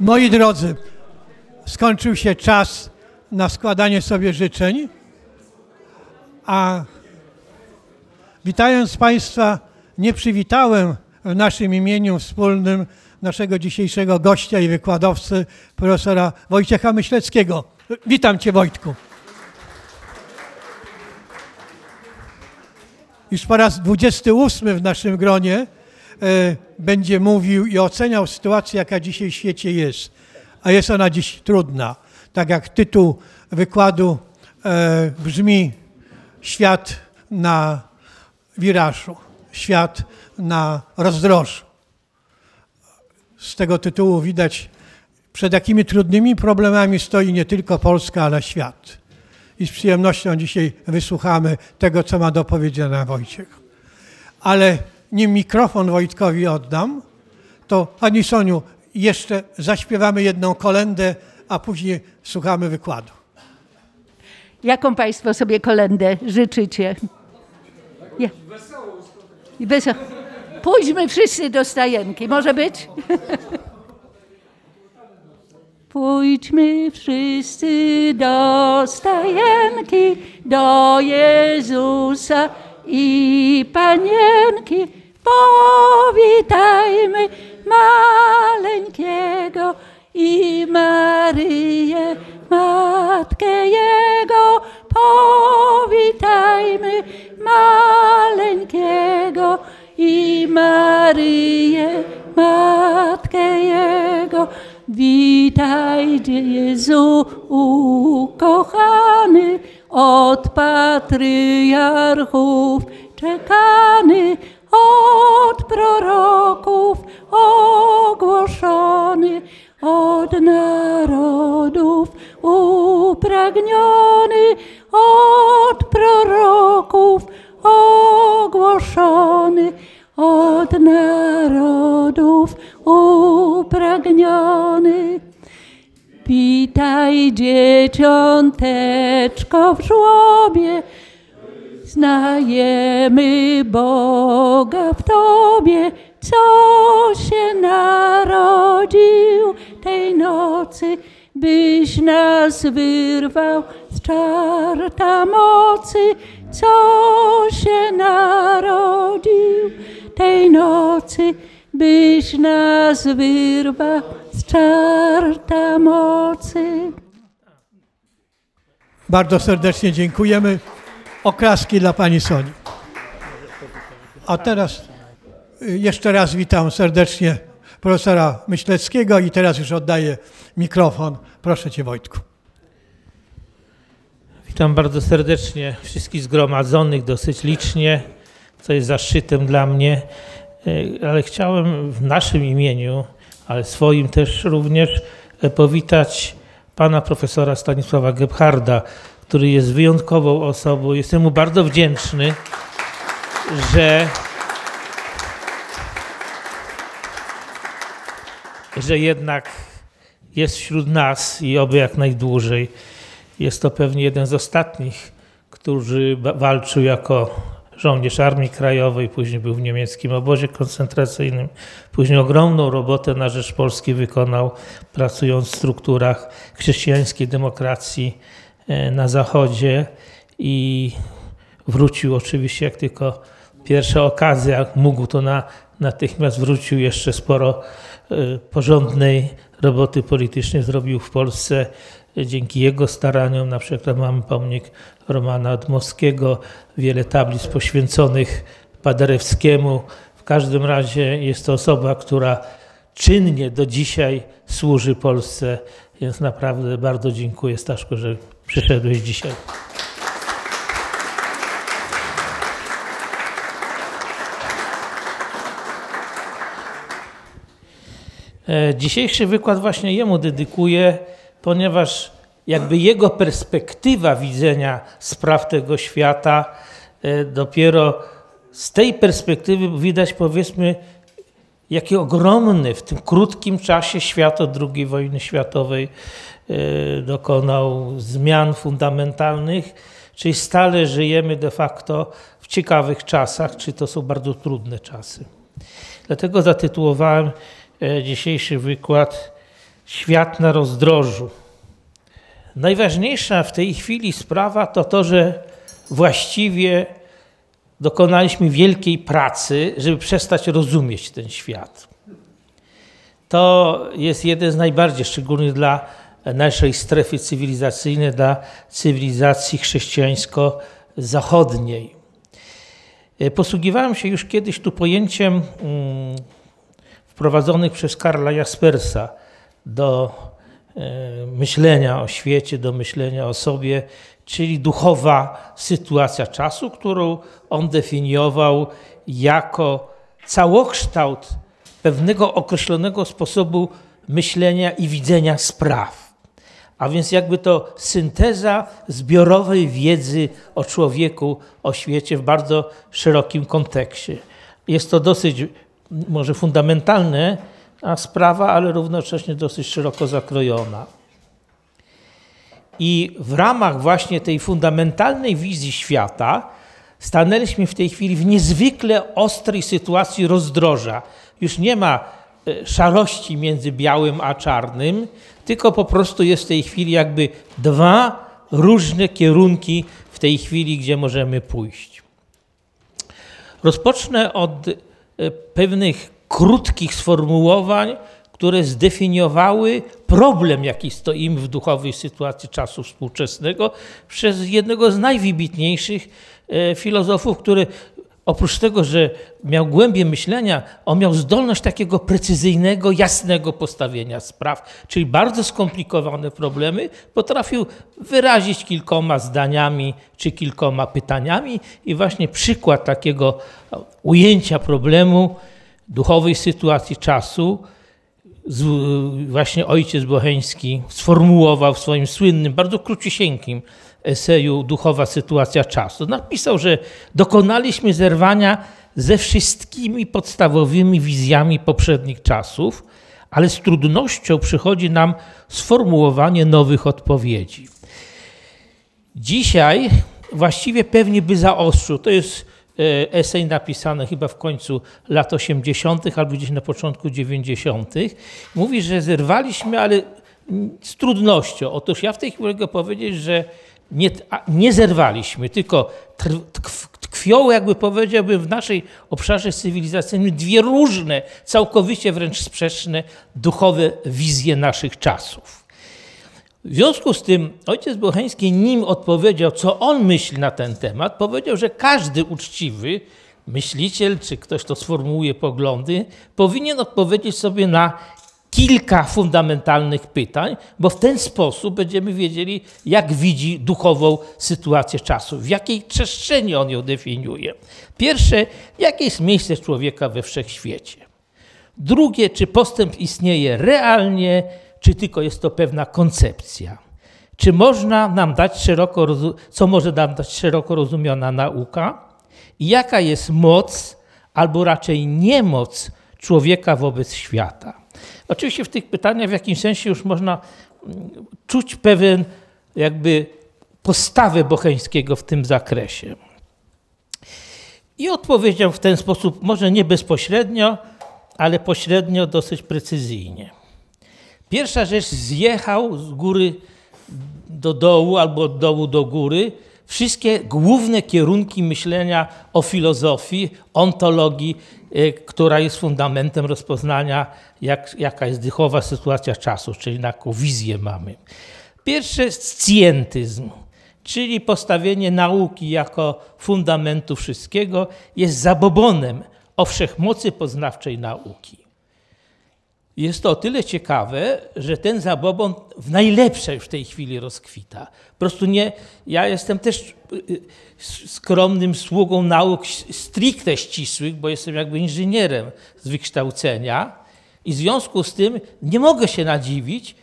Moi drodzy, skończył się czas na składanie sobie życzeń, a witając Państwa, nie przywitałem w naszym imieniu wspólnym naszego dzisiejszego gościa i wykładowcy, profesora Wojciecha Myśleckiego. Witam Cię Wojtku. Już po raz 28 w naszym gronie będzie mówił i oceniał sytuację, jaka dzisiaj w świecie jest. A jest ona dziś trudna. Tak jak tytuł wykładu e, brzmi Świat na wirażu, świat na rozdrożu. Z tego tytułu widać, przed jakimi trudnymi problemami stoi nie tylko Polska, ale świat. I z przyjemnością dzisiaj wysłuchamy tego, co ma do powiedzenia Wojciech. Ale nim mikrofon Wojtkowi oddam, to Pani Soniu, jeszcze zaśpiewamy jedną kolendę, a później słuchamy wykładu. Jaką Państwo sobie kolendę życzycie? Ja. Wesoło. Pójdźmy wszyscy do stajenki. Może być? Pójdźmy wszyscy do stajenki, do Jezusa i Panienki. Powitajmy maleńkiego i Maryję, Matkę Jego. Powitajmy maleńkiego i Maryję, Matkę Jego. Witajcie Jezu ukochany, od patriarchów czekany, od proroków ogłoszony, od narodów upragniony, od proroków ogłoszony, od narodów upragniony. Witaj dzieciąteczko w żłobie, znajemy Boga w Tobie, co się narodził tej nocy, byś nas wyrwał z czarta mocy, co się narodził tej nocy, byś nas wyrwał z czarta mocy. Bardzo serdecznie dziękujemy. Oklaski dla Pani Soni. A teraz y, jeszcze raz witam serdecznie profesora Myśleckiego i teraz już oddaję mikrofon. Proszę Cię Wojtku. Witam bardzo serdecznie wszystkich zgromadzonych dosyć licznie, co jest zaszczytem dla mnie, E, ale chciałem w naszym imieniu, ale swoim też również e, powitać pana profesora Stanisława Gebharda, który jest wyjątkową osobą. Jestem mu bardzo wdzięczny, że, że jednak jest wśród nas i oby jak najdłużej. Jest to pewnie jeden z ostatnich, którzy walczył jako żołnierz Armii Krajowej, później był w niemieckim obozie koncentracyjnym, później ogromną robotę na rzecz Polski wykonał, pracując w strukturach chrześcijańskiej demokracji na Zachodzie i wrócił oczywiście, jak tylko pierwsza okazja, mógł to na, natychmiast wrócił, jeszcze sporo e, porządnej roboty politycznej zrobił w Polsce dzięki jego staraniom, na przykład mamy pomnik Romana Dmowskiego, wiele tablic poświęconych Paderewskiemu. W każdym razie jest to osoba, która czynnie do dzisiaj służy Polsce, więc naprawdę bardzo dziękuję Staszku, że przyszedłeś dzisiaj. E, dzisiejszy wykład właśnie jemu dedykuję ponieważ jakby jego perspektywa widzenia spraw tego świata e, dopiero z tej perspektywy widać powiedzmy jaki ogromny w tym krótkim czasie świat od II wojny światowej e, dokonał zmian fundamentalnych, czyli stale żyjemy de facto w ciekawych czasach, czy to są bardzo trudne czasy. Dlatego zatytułowałem e, dzisiejszy wykład Świat na rozdrożu. Najważniejsza w tej chwili sprawa to to, że właściwie dokonaliśmy wielkiej pracy, żeby przestać rozumieć ten świat. To jest jeden z najbardziej, szczególnie dla naszej strefy cywilizacyjnej, dla cywilizacji chrześcijańsko-zachodniej. Posługiwałem się już kiedyś tu pojęciem mm, wprowadzonych przez Karla Jaspersa do e, myślenia o świecie, do myślenia o sobie, czyli duchowa sytuacja czasu, którą on definiował jako całokształt pewnego określonego sposobu myślenia i widzenia spraw. A więc jakby to synteza zbiorowej wiedzy o człowieku, o świecie w bardzo szerokim kontekście. Jest to dosyć może fundamentalna sprawa, ale równocześnie dosyć szeroko zakrojona. I w ramach właśnie tej fundamentalnej wizji świata stanęliśmy w tej chwili w niezwykle ostrej sytuacji rozdroża. Już nie ma e, szarości między białym a czarnym, tylko po prostu jest w tej chwili jakby dwa różne kierunki w tej chwili, gdzie możemy pójść. Rozpocznę od e, pewnych krótkich sformułowań, które zdefiniowały problem, jaki stoimy w duchowej sytuacji czasu współczesnego, przez jednego z najwybitniejszych e, filozofów, który oprócz tego, że miał głębię myślenia, on miał zdolność takiego precyzyjnego, jasnego postawienia spraw, czyli bardzo skomplikowane problemy potrafił wyrazić kilkoma zdaniami czy kilkoma pytaniami i właśnie przykład takiego ujęcia problemu duchowej sytuacji czasu właśnie ojciec Bocheński sformułował w swoim słynnym, bardzo króciusieńkim eseju Duchowa sytuacja czasu. Napisał, że dokonaliśmy zerwania ze wszystkimi podstawowymi wizjami poprzednich czasów, ale z trudnością przychodzi nam sformułowanie nowych odpowiedzi. Dzisiaj właściwie pewnie by zaostrzył, to jest esej napisany chyba w końcu lat 80. albo gdzieś na początku 90. Mówi, że zerwaliśmy, ale z trudnością. Otóż ja w tej chwili mogę powiedzieć, że nie, nie zerwaliśmy, tylko tkwią, jakby powiedziałbym, w naszej obszarze cywilizacyjnym dwie różne, całkowicie wręcz sprzeczne duchowe wizje naszych czasów. W związku z tym ojciec Bocheński, nim odpowiedział, co on myśli na ten temat, powiedział, że każdy uczciwy myśliciel, czy ktoś, kto sformułuje poglądy, powinien odpowiedzieć sobie na kilka fundamentalnych pytań, bo w ten sposób będziemy wiedzieli, jak widzi duchową sytuację czasu, w jakiej przestrzeni on ją definiuje. Pierwsze, jakie jest miejsce człowieka we wszechświecie. Drugie, czy postęp istnieje realnie, czy tylko jest to pewna koncepcja. Czy można nam dać szeroko, co może nam dać szeroko rozumiana nauka? I jaka jest moc, albo raczej niemoc człowieka wobec świata? Oczywiście w tych pytaniach w jakimś sensie już można mm, czuć pewien jakby postawę Bocheńskiego w tym zakresie. I odpowiedział w ten sposób, może nie bezpośrednio, ale pośrednio dosyć precyzyjnie. Pierwsza rzecz, zjechał z góry do dołu albo od dołu do góry wszystkie główne kierunki myślenia o filozofii, ontologii, y, która jest fundamentem rozpoznania, jak, jaka jest dychowa sytuacja czasu, czyli jaką wizję mamy. Pierwsze scjentyzm, czyli postawienie nauki jako fundamentu wszystkiego, jest zabobonem o wszechmocy poznawczej nauki. Jest to o tyle ciekawe, że ten zabobon w najlepszej w tej chwili rozkwita. Po prostu nie, ja jestem też y, y, skromnym sługą nauk stricte ścisłych, bo jestem jakby inżynierem z wykształcenia i w związku z tym nie mogę się nadziwić,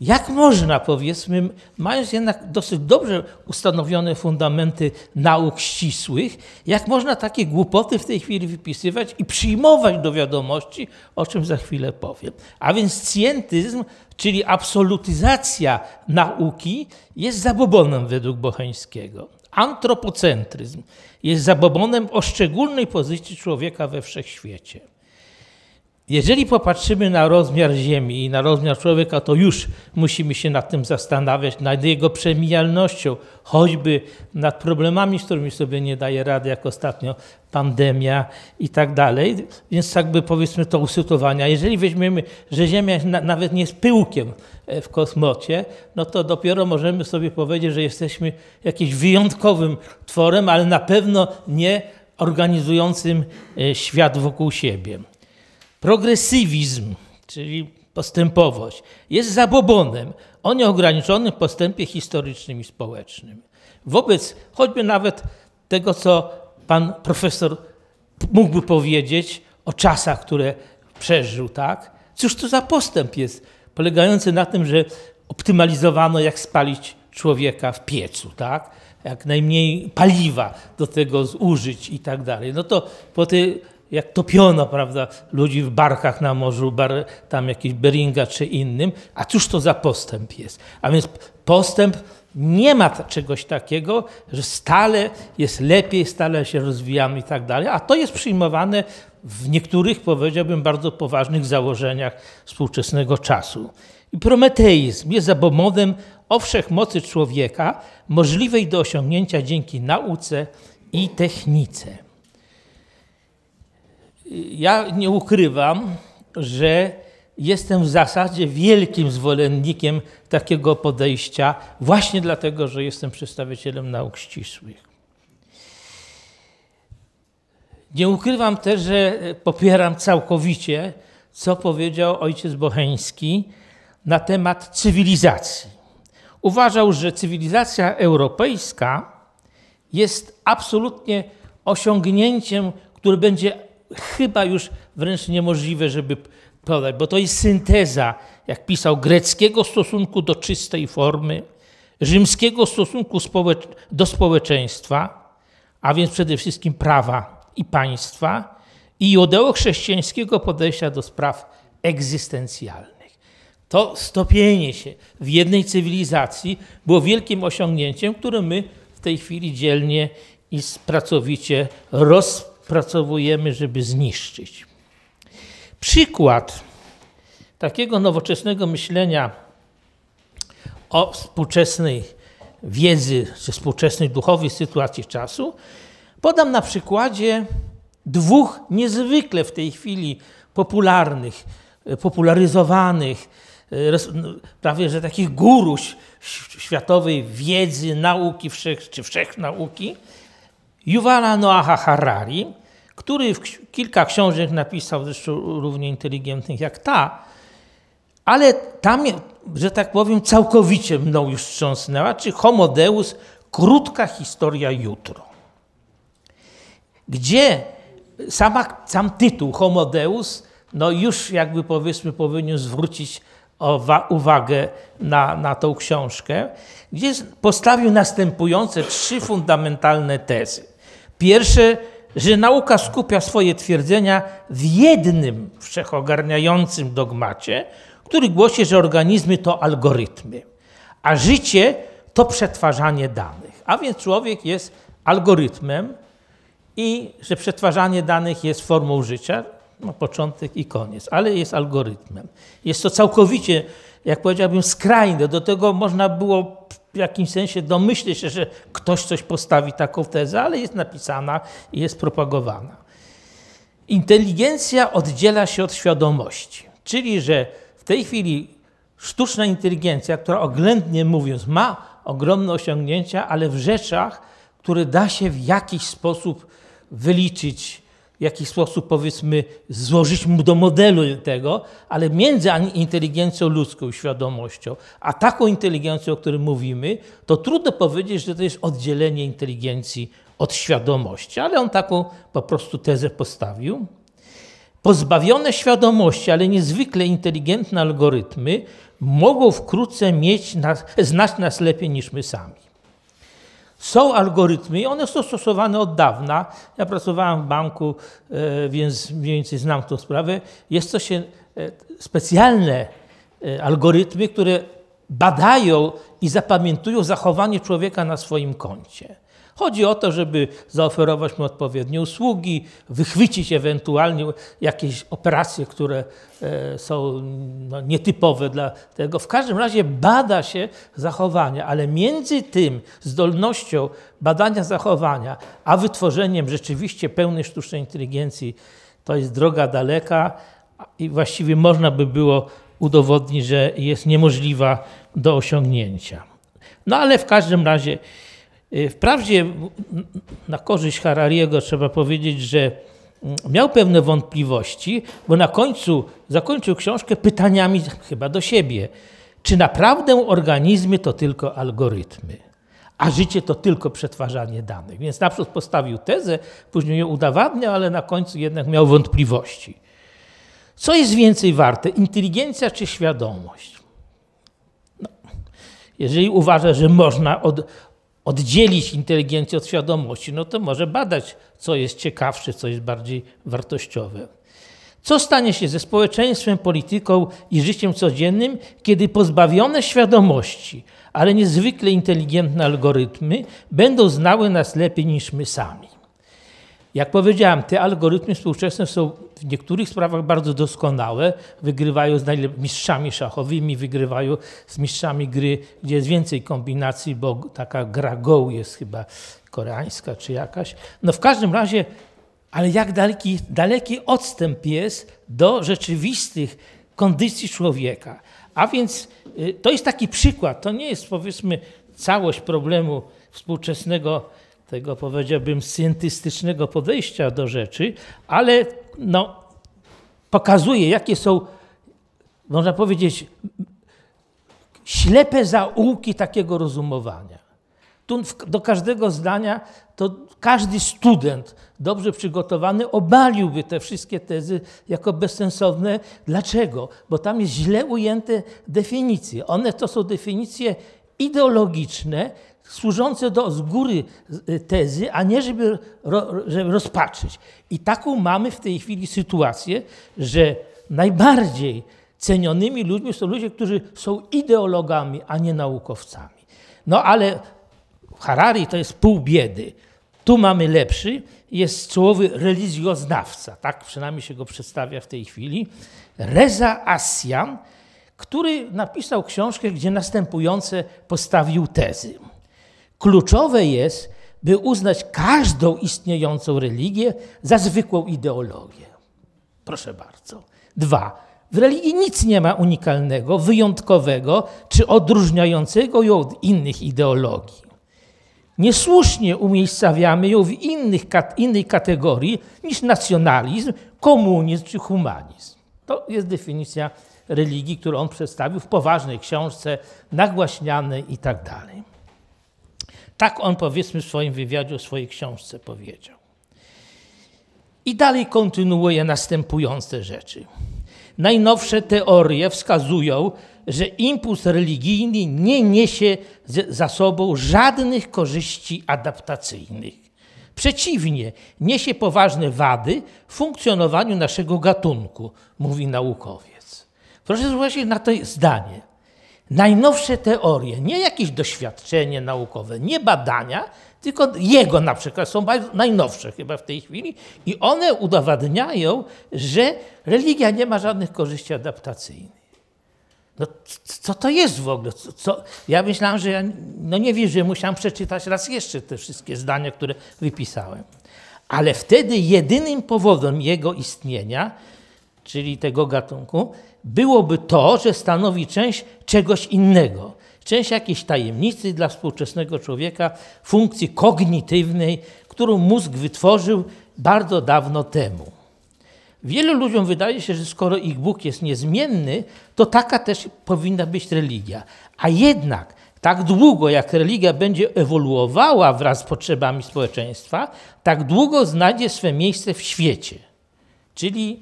jak można, powiedzmy, mając jednak dosyć dobrze ustanowione fundamenty nauk ścisłych, jak można takie głupoty w tej chwili wypisywać i przyjmować do wiadomości, o czym za chwilę powiem. A więc scjentyzm, czyli absolutyzacja nauki, jest zabobonem według Bocheńskiego. Antropocentryzm jest zabobonem o szczególnej pozycji człowieka we wszechświecie. Jeżeli popatrzymy na rozmiar Ziemi i na rozmiar człowieka, to już musimy się nad tym zastanawiać, nad jego przemijalnością, choćby nad problemami, z którymi sobie nie daje rady, jak ostatnio pandemia i tak dalej. Więc jakby powiedzmy to usytuowania. Jeżeli weźmiemy, że Ziemia nawet nie jest pyłkiem e, w kosmocie, no to dopiero możemy sobie powiedzieć, że jesteśmy jakimś wyjątkowym tworem, ale na pewno nie organizującym e, świat wokół siebie. Progresywizm, czyli postępowość, jest zabobonem o nieograniczonym postępie historycznym i społecznym. Wobec choćby nawet tego, co pan profesor mógłby powiedzieć o czasach, które przeżył, tak? Cóż to za postęp jest, polegający na tym, że optymalizowano, jak spalić człowieka w piecu, tak? Jak najmniej paliwa do tego zużyć i tak dalej. No to po tej jak topiono, prawda, ludzi w barkach na morzu, bar, tam jakiś Beringa czy innym. A cóż to za postęp jest? A więc postęp nie ma czegoś takiego, że stale jest lepiej, stale się rozwijamy i tak dalej, a to jest przyjmowane w niektórych, powiedziałbym, bardzo poważnych założeniach współczesnego czasu. I prometeizm jest zabomodem o wszechmocy człowieka, możliwej do osiągnięcia dzięki nauce i technice ja nie ukrywam, że jestem w zasadzie wielkim zwolennikiem takiego podejścia, właśnie dlatego, że jestem przedstawicielem nauk ścisłych. Nie ukrywam też, że popieram całkowicie, co powiedział ojciec Bocheński na temat cywilizacji. Uważał, że cywilizacja europejska jest absolutnie osiągnięciem, które będzie chyba już wręcz niemożliwe, żeby podać, bo to jest synteza, jak pisał, greckiego stosunku do czystej formy, rzymskiego stosunku do społeczeństwa, a więc przede wszystkim prawa i państwa, i judeo-chrześcijańskiego podejścia do spraw egzystencjalnych. To stopienie się w jednej cywilizacji było wielkim osiągnięciem, które my w tej chwili dzielnie i pracowicie rozpoczynamy pracowujemy, żeby zniszczyć. Przykład takiego nowoczesnego myślenia o współczesnej wiedzy, czy współczesnej duchowej sytuacji czasu, podam na przykładzie dwóch niezwykle w tej chwili popularnych, popularyzowanych, prawie że takich guruś światowej wiedzy, nauki wszech, czy wszechnauki, Yuvala Noaha Harari, który kilka książek napisał, zresztą równie inteligentnych jak ta, ale tam, że tak powiem, całkowicie mną już wstrząsnęła, czy Homo Deus, krótka historia jutro. Gdzie sama, sam tytuł Homo Deus, no już jakby powiedzmy powinien zwrócić uwagę na, na tą książkę, gdzie postawił następujące trzy fundamentalne tezy. Pierwsze, że nauka skupia swoje twierdzenia w jednym wszechogarniającym dogmacie, który głosi, że organizmy to algorytmy, a życie to przetwarzanie danych. A więc człowiek jest algorytmem i że przetwarzanie danych jest formą życia, no początek i koniec, ale jest algorytmem. Jest to całkowicie, jak powiedziałbym, skrajne. Do tego można było w jakimś sensie domyślę się, że ktoś coś postawi taką tezę, ale jest napisana i jest propagowana. Inteligencja oddziela się od świadomości, czyli że w tej chwili sztuczna inteligencja, która oględnie mówiąc ma ogromne osiągnięcia, ale w rzeczach, które da się w jakiś sposób wyliczyć, w jakiś sposób powiedzmy złożyć mu do modelu tego, ale między inteligencją ludzką, świadomością, a taką inteligencją, o której mówimy, to trudno powiedzieć, że to jest oddzielenie inteligencji od świadomości, ale on taką po prostu tezę postawił. Pozbawione świadomości, ale niezwykle inteligentne algorytmy mogą wkrótce mieć nas, znać nas lepiej niż my sami. Są algorytmy i one są stosowane od dawna. Ja pracowałem w banku, e, więc mniej więcej znam tę sprawę. Jest to się e, specjalne e, algorytmy, które badają i zapamiętują zachowanie człowieka na swoim koncie. Chodzi o to, żeby zaoferować mu odpowiednie usługi, wychwycić ewentualnie jakieś operacje, które e, są no, nietypowe dla tego. W każdym razie bada się zachowania, ale między tym zdolnością badania zachowania, a wytworzeniem rzeczywiście pełnej sztucznej inteligencji to jest droga daleka i właściwie można by było udowodnić, że jest niemożliwa do osiągnięcia. No ale w każdym razie, wprawdzie na korzyść Harariego trzeba powiedzieć, że miał pewne wątpliwości, bo na końcu zakończył książkę pytaniami chyba do siebie. Czy naprawdę organizmy to tylko algorytmy, a życie to tylko przetwarzanie danych? Więc naprzód postawił tezę, później ją udowadniał, ale na końcu jednak miał wątpliwości. Co jest więcej warte, inteligencja czy świadomość? No, jeżeli uważa, że można od, oddzielić inteligencję od świadomości, no to może badać, co jest ciekawsze, co jest bardziej wartościowe. Co stanie się ze społeczeństwem, polityką i życiem codziennym, kiedy pozbawione świadomości, ale niezwykle inteligentne algorytmy będą znały nas lepiej niż my sami? Jak powiedziałem, te algorytmy współczesne są w niektórych sprawach bardzo doskonałe, wygrywają z mistrzami szachowymi, wygrywają z mistrzami gry, gdzie jest więcej kombinacji, bo taka gra Go jest chyba koreańska czy jakaś. No w każdym razie, ale jak daleki, daleki odstęp jest do rzeczywistych kondycji człowieka. A więc y, to jest taki przykład, to nie jest powiedzmy całość problemu współczesnego tego powiedziałbym scientystycznego podejścia do rzeczy, ale no, pokazuje, jakie są, można powiedzieć, ślepe zaułki takiego rozumowania. Tu do każdego zdania to każdy student dobrze przygotowany obaliłby te wszystkie tezy jako bezsensowne. Dlaczego? Bo tam jest źle ujęte definicje. One to są definicje ideologiczne, służące do z góry y, tezy, a nie żeby, żeby rozpatrzyć. I taką mamy w tej chwili sytuację, że najbardziej cenionymi ludźmi są ludzie, którzy są ideologami, a nie naukowcami. No ale Harari to jest pół biedy. Tu mamy lepszy, jest czołowy religioznawca, tak przynajmniej się go przedstawia w tej chwili, Reza Asjan, który napisał książkę, gdzie następujące postawił tezy. Kluczowe jest, by uznać każdą istniejącą religię za zwykłą ideologię. Proszę bardzo. Dwa. W religii nic nie ma unikalnego, wyjątkowego czy odróżniającego ją od innych ideologii. Niesłusznie umiejscawiamy ją w innych, innej kategorii niż nacjonalizm, komunizm czy humanizm. To jest definicja religii, którą on przedstawił w poważnej książce, nagłaśnianej i tak on powiedzmy w swoim wywiadzie o swojej książce powiedział. I dalej kontynuuje następujące rzeczy. Najnowsze teorie wskazują, że impuls religijny nie niesie za sobą żadnych korzyści adaptacyjnych. Przeciwnie, niesie poważne wady w funkcjonowaniu naszego gatunku, mówi naukowiec. Proszę zwrócić na to zdanie najnowsze teorie, nie jakieś doświadczenie naukowe, nie badania, tylko jego na przykład są najnowsze chyba w tej chwili i one udowadniają, że religia nie ma żadnych korzyści adaptacyjnych. No, co to jest w ogóle? Co? Ja myślałem, że ja no nie wiem, że musiałem przeczytać raz jeszcze te wszystkie zdania, które wypisałem. Ale wtedy jedynym powodem jego istnienia, czyli tego gatunku, byłoby to, że stanowi część czegoś innego, część jakiejś tajemnicy dla współczesnego człowieka, funkcji kognitywnej, którą mózg wytworzył bardzo dawno temu. Wielu ludziom wydaje się, że skoro ich Bóg jest niezmienny, to taka też powinna być religia. A jednak tak długo jak religia będzie ewoluowała wraz z potrzebami społeczeństwa, tak długo znajdzie swe miejsce w świecie. Czyli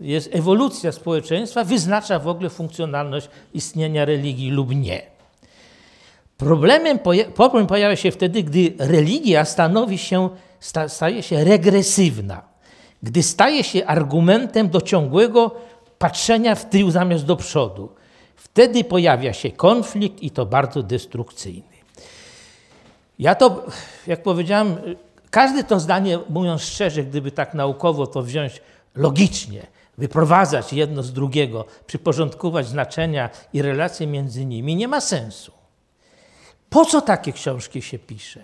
jest ewolucja społeczeństwa, wyznacza w ogóle funkcjonalność istnienia religii lub nie. Problemem, problem pojawia się wtedy, gdy religia stanowi się, staje się regresywna, gdy staje się argumentem do ciągłego patrzenia w tył zamiast do przodu. Wtedy pojawia się konflikt i to bardzo destrukcyjny. Ja to, jak powiedziałem, każde to zdanie, mówiąc szczerze, gdyby tak naukowo to wziąć logicznie, wyprowadzać jedno z drugiego, przyporządkować znaczenia i relacje między nimi, nie ma sensu. Po co takie książki się pisze?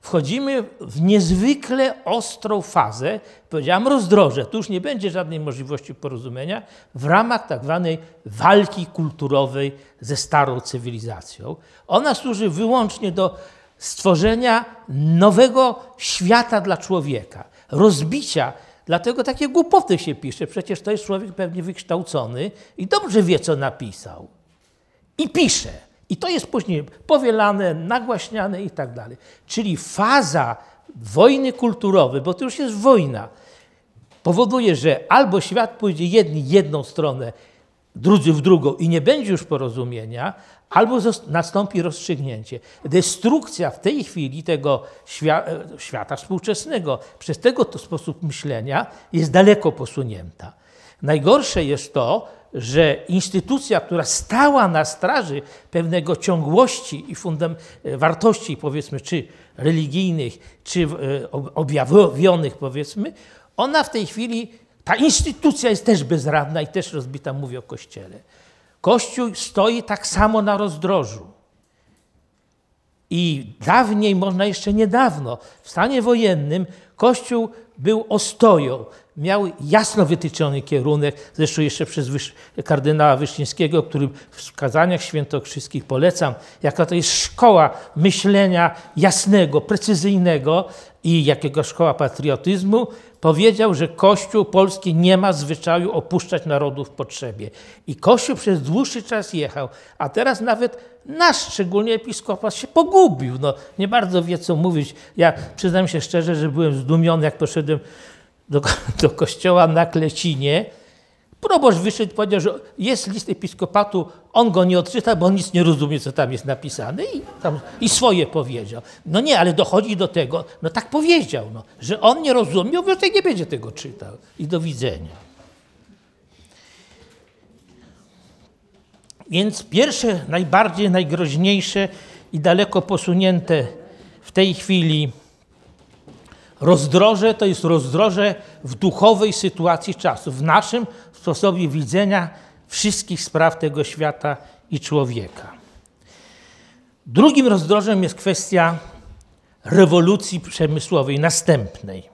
Wchodzimy w niezwykle ostrą fazę, powiedziałam rozdroże, tu już nie będzie żadnej możliwości porozumienia, w ramach tak zwanej walki kulturowej ze starą cywilizacją. Ona służy wyłącznie do stworzenia nowego świata dla człowieka, rozbicia. Dlatego takie głupoty się pisze. Przecież to jest człowiek pewnie wykształcony i dobrze wie, co napisał. I pisze. I to jest później powielane, nagłaśniane i tak dalej. Czyli faza wojny kulturowej, bo to już jest wojna, powoduje, że albo świat pójdzie jedni jedną stronę, drudzy w drugą i nie będzie już porozumienia, albo nastąpi rozstrzygnięcie. Destrukcja w tej chwili tego świata współczesnego przez tego sposób myślenia jest daleko posunięta. Najgorsze jest to, że instytucja, która stała na straży pewnego ciągłości i fundam wartości, powiedzmy, czy religijnych, czy e, objawionych, powiedzmy, ona w tej chwili, ta instytucja jest też bezradna i też rozbita, mówię o Kościele. Kościół stoi tak samo na rozdrożu. I dawniej, można jeszcze niedawno, w stanie wojennym, Kościół był ostoją, miał jasno wytyczony kierunek, zresztą jeszcze przez Wysz kardynała Wyszczyńskiego, który w wskazaniach świętokrzyskich polecam, jaka to jest szkoła myślenia jasnego, precyzyjnego i jakiego szkoła patriotyzmu, powiedział, że Kościół polski nie ma zwyczaju opuszczać narodu w potrzebie. I Kościół przez dłuższy czas jechał, a teraz nawet nasz, szczególnie episkopat, się pogubił. No, nie bardzo wie, co mówić. Ja przyznam się szczerze, że byłem zdumiony, jak poszedłem do, do kościoła na Klecinie. Proboszcz wyszedł powiedział, że jest list episkopatu, on go nie odczyta, bo on nic nie rozumie, co tam jest napisane i, tam, i swoje powiedział. No nie, ale dochodzi do tego, no tak powiedział, no, że on nie rozumie, obywatel nie będzie tego czytał. I do widzenia. Więc pierwsze, najbardziej, najgroźniejsze i daleko posunięte w tej chwili rozdroże to jest rozdroże w duchowej sytuacji czasu, w naszym sposobie widzenia wszystkich spraw tego świata i człowieka. Drugim rozdrożem jest kwestia rewolucji przemysłowej następnej.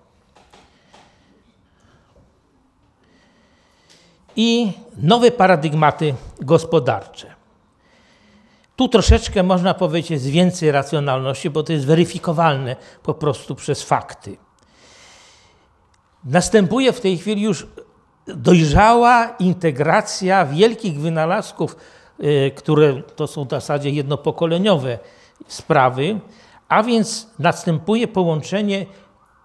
I nowe paradygmaty gospodarcze. Tu troszeczkę można powiedzieć jest więcej racjonalności, bo to jest weryfikowalne po prostu przez fakty. Następuje w tej chwili już dojrzała integracja wielkich wynalazków, y, które to są w zasadzie jednopokoleniowe sprawy, a więc następuje połączenie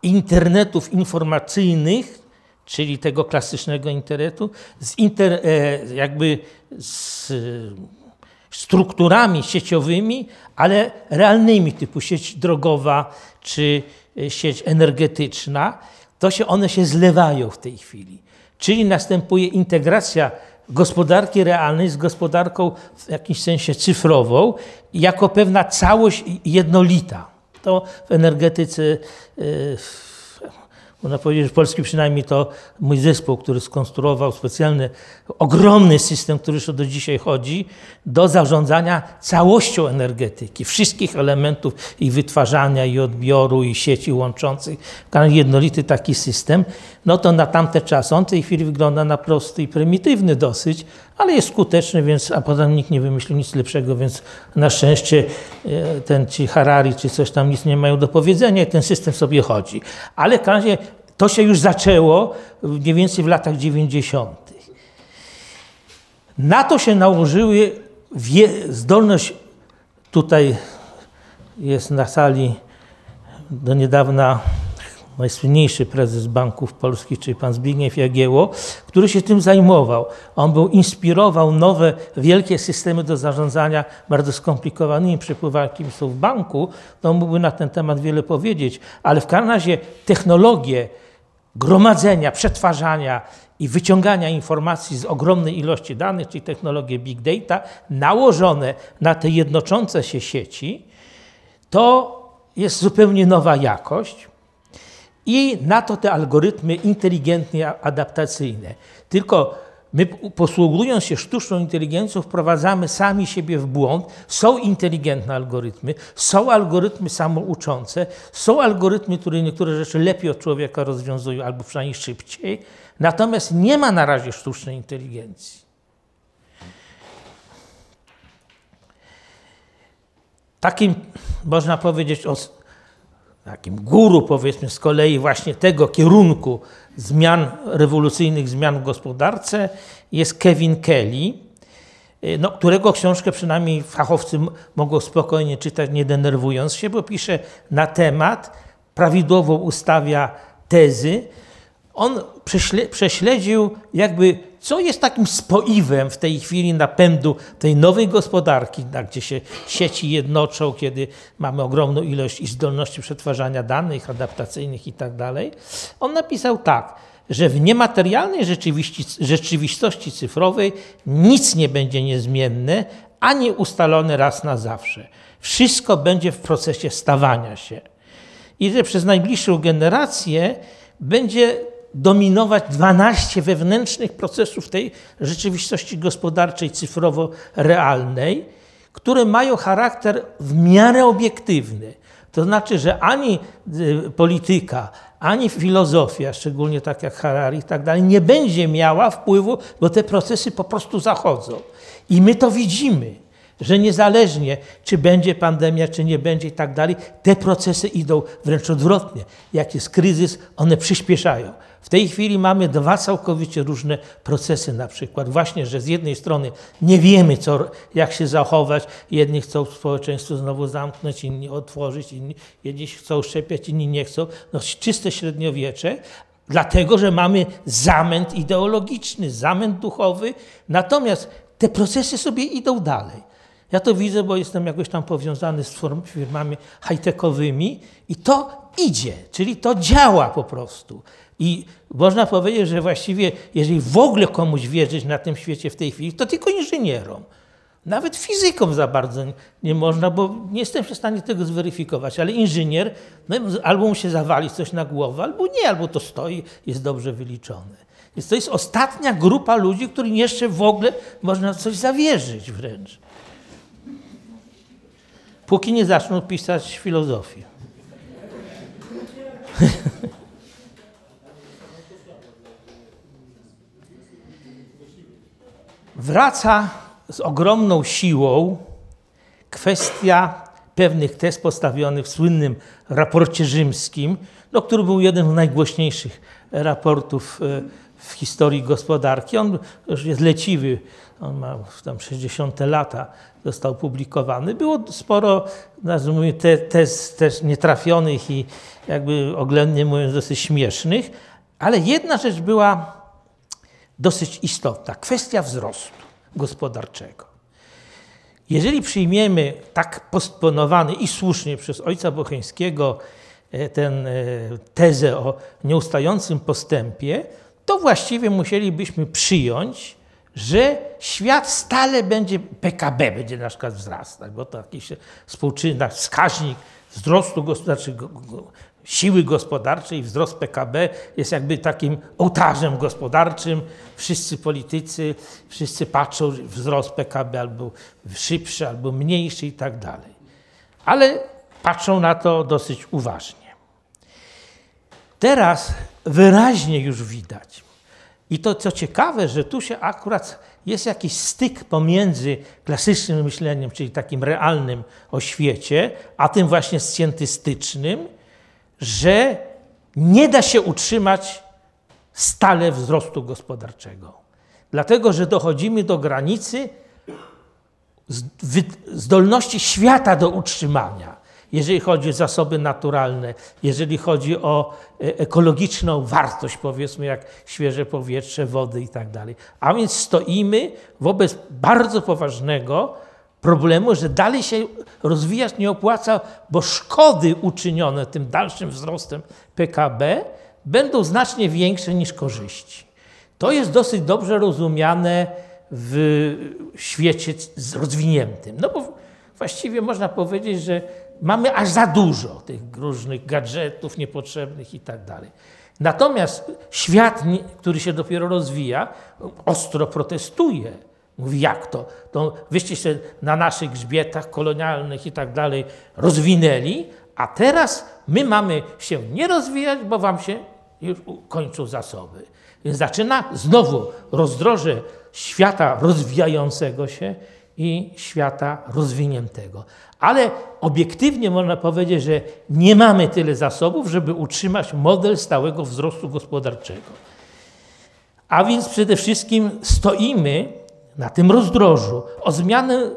internetów informacyjnych, czyli tego klasycznego internetu, z inter, e, jakby z strukturami sieciowymi, ale realnymi, typu sieć drogowa czy e, sieć energetyczna, to się one się zlewają w tej chwili. Czyli następuje integracja gospodarki realnej z gospodarką w jakimś sensie cyfrową jako pewna całość jednolita. To w energetyce e, można powiedzieć, że w Polsce przynajmniej to mój zespół, który skonstruował specjalny, ogromny system, który jeszcze do dzisiaj chodzi, do zarządzania całością energetyki, wszystkich elementów i wytwarzania, i odbioru, i sieci łączących, jednolity taki system, no to na tamte czasy, on w tej chwili wygląda na prosty i prymitywny dosyć, ale jest skuteczny, więc, a potem nikt nie wymyślił nic lepszego, więc na szczęście e, ten ci Harari czy coś tam nic nie mają do powiedzenia i ten system sobie chodzi. Ale w razie to się już zaczęło mniej więcej w latach 90. Na to się nałożyły zdolność, tutaj jest na sali do niedawna najsłynniejszy prezes banków polskich, czyli pan Zbigniew Jagieło, który się tym zajmował. On był, inspirował nowe, wielkie systemy do zarządzania bardzo skomplikowanymi przepływami, jakimi są w banku. To on mógłby na ten temat wiele powiedzieć, ale w każdym razie technologie gromadzenia, przetwarzania i wyciągania informacji z ogromnej ilości danych, czyli technologie big data, nałożone na te jednoczące się sieci, to jest zupełnie nowa jakość i na to te algorytmy inteligentnie adaptacyjne. Tylko my posługując się sztuczną inteligencją wprowadzamy sami siebie w błąd. Są inteligentne algorytmy, są algorytmy samouczące, są algorytmy, które niektóre rzeczy lepiej od człowieka rozwiązują albo przynajmniej szybciej. Natomiast nie ma na razie sztucznej inteligencji. Takim, można powiedzieć, o takim guru, powiedzmy, z kolei właśnie tego kierunku zmian, rewolucyjnych zmian w gospodarce jest Kevin Kelly, no, którego książkę przynajmniej fachowcy mogą spokojnie czytać, nie denerwując się, bo pisze na temat, prawidłowo ustawia tezy. On prześledził jakby co jest takim spoiwem w tej chwili napędu tej nowej gospodarki, gdzie się sieci jednoczą, kiedy mamy ogromną ilość i zdolności przetwarzania danych adaptacyjnych i tak dalej. On napisał tak, że w niematerialnej rzeczywistości cyfrowej nic nie będzie niezmienne, ani ustalone raz na zawsze. Wszystko będzie w procesie stawania się. I że przez najbliższą generację będzie dominować 12 wewnętrznych procesów tej rzeczywistości gospodarczej, cyfrowo-realnej, które mają charakter w miarę obiektywny. To znaczy, że ani y, polityka, ani filozofia, szczególnie tak jak Harari i tak dalej, nie będzie miała wpływu, bo te procesy po prostu zachodzą. I my to widzimy że niezależnie, czy będzie pandemia, czy nie będzie i tak dalej, te procesy idą wręcz odwrotnie. Jak jest kryzys, one przyspieszają. W tej chwili mamy dwa całkowicie różne procesy, na przykład właśnie, że z jednej strony nie wiemy, co, jak się zachować, jedni chcą społeczeństwo znowu zamknąć, inni otworzyć, inni, jedni chcą szczepiać, inni nie chcą. No, czyste średniowiecze, dlatego, że mamy zamęt ideologiczny, zamęt duchowy, natomiast te procesy sobie idą dalej. Ja to widzę, bo jestem jakoś tam powiązany z firmami high-techowymi i to idzie, czyli to działa po prostu. I można powiedzieć, że właściwie, jeżeli w ogóle komuś wierzyć na tym świecie w tej chwili, to tylko inżynierom. Nawet fizykom za bardzo nie można, bo nie jestem w stanie tego zweryfikować, ale inżynier no, albo mu się zawali coś na głowę, albo nie, albo to stoi, jest dobrze wyliczone. Więc to jest ostatnia grupa ludzi, którym jeszcze w ogóle można coś zawierzyć wręcz póki nie zaczną pisać filozofię. Wraca z ogromną siłą kwestia pewnych tez postawionych w słynnym raporcie rzymskim, no, który był jeden z najgłośniejszych raportów e, w historii gospodarki. On już jest leciwy, on ma tam 60 lata, został publikowany. Było sporo, nazwijmy, te, tez też nietrafionych i jakby oględnie mówiąc dosyć śmiesznych, ale jedna rzecz była dosyć istotna. Kwestia wzrostu gospodarczego. Jeżeli przyjmiemy tak postponowany i słusznie przez ojca Bocheńskiego e, ten e, tezę o nieustającym postępie, to właściwie musielibyśmy przyjąć, że świat stale będzie, PKB będzie na przykład wzrastać, bo to jakiś współczynnik, wskaźnik wzrostu znaczy siły gospodarczej, wzrost PKB jest jakby takim ołtarzem gospodarczym. Wszyscy politycy, wszyscy patrzą, wzrost PKB albo szybszy, albo mniejszy i tak dalej. Ale patrzą na to dosyć uważnie. Teraz wyraźnie już widać, i to co ciekawe, że tu się akurat jest jakiś styk pomiędzy klasycznym myśleniem, czyli takim realnym o świecie, a tym właśnie scjentystycznym, że nie da się utrzymać stale wzrostu gospodarczego. Dlatego, że dochodzimy do granicy zdolności świata do utrzymania jeżeli chodzi o zasoby naturalne, jeżeli chodzi o e, ekologiczną wartość, powiedzmy, jak świeże powietrze, wody i tak dalej. A więc stoimy wobec bardzo poważnego problemu, że dalej się rozwijać nie opłaca, bo szkody uczynione tym dalszym wzrostem PKB będą znacznie większe niż korzyści. To jest dosyć dobrze rozumiane w świecie rozwiniętym. No bo właściwie można powiedzieć, że mamy aż za dużo tych różnych gadżetów niepotrzebnych i tak dalej. Natomiast świat, który się dopiero rozwija, ostro protestuje. Mówi, jak to? To wyście się na naszych grzbietach kolonialnych i tak dalej rozwinęli, a teraz my mamy się nie rozwijać, bo wam się już kończą zasoby. Więc zaczyna znowu rozdroże świata rozwijającego się i świata rozwiniętego. Ale obiektywnie można powiedzieć, że nie mamy tyle zasobów, żeby utrzymać model stałego wzrostu gospodarczego. A więc przede wszystkim stoimy na tym rozdrożu o zmianę,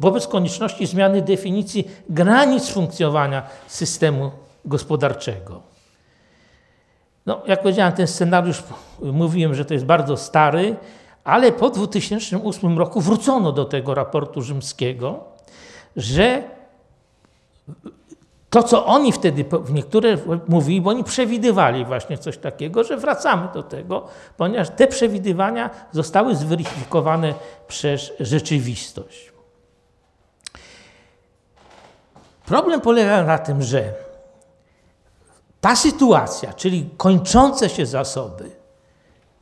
wobec konieczności zmiany definicji granic funkcjonowania systemu gospodarczego. No, jak powiedziałem, ten scenariusz, mówiłem, że to jest bardzo stary, ale po 2008 roku wrócono do tego raportu rzymskiego, że to, co oni wtedy, niektóre mówili, bo oni przewidywali właśnie coś takiego, że wracamy do tego, ponieważ te przewidywania zostały zweryfikowane przez rzeczywistość. Problem polega na tym, że ta sytuacja, czyli kończące się zasoby,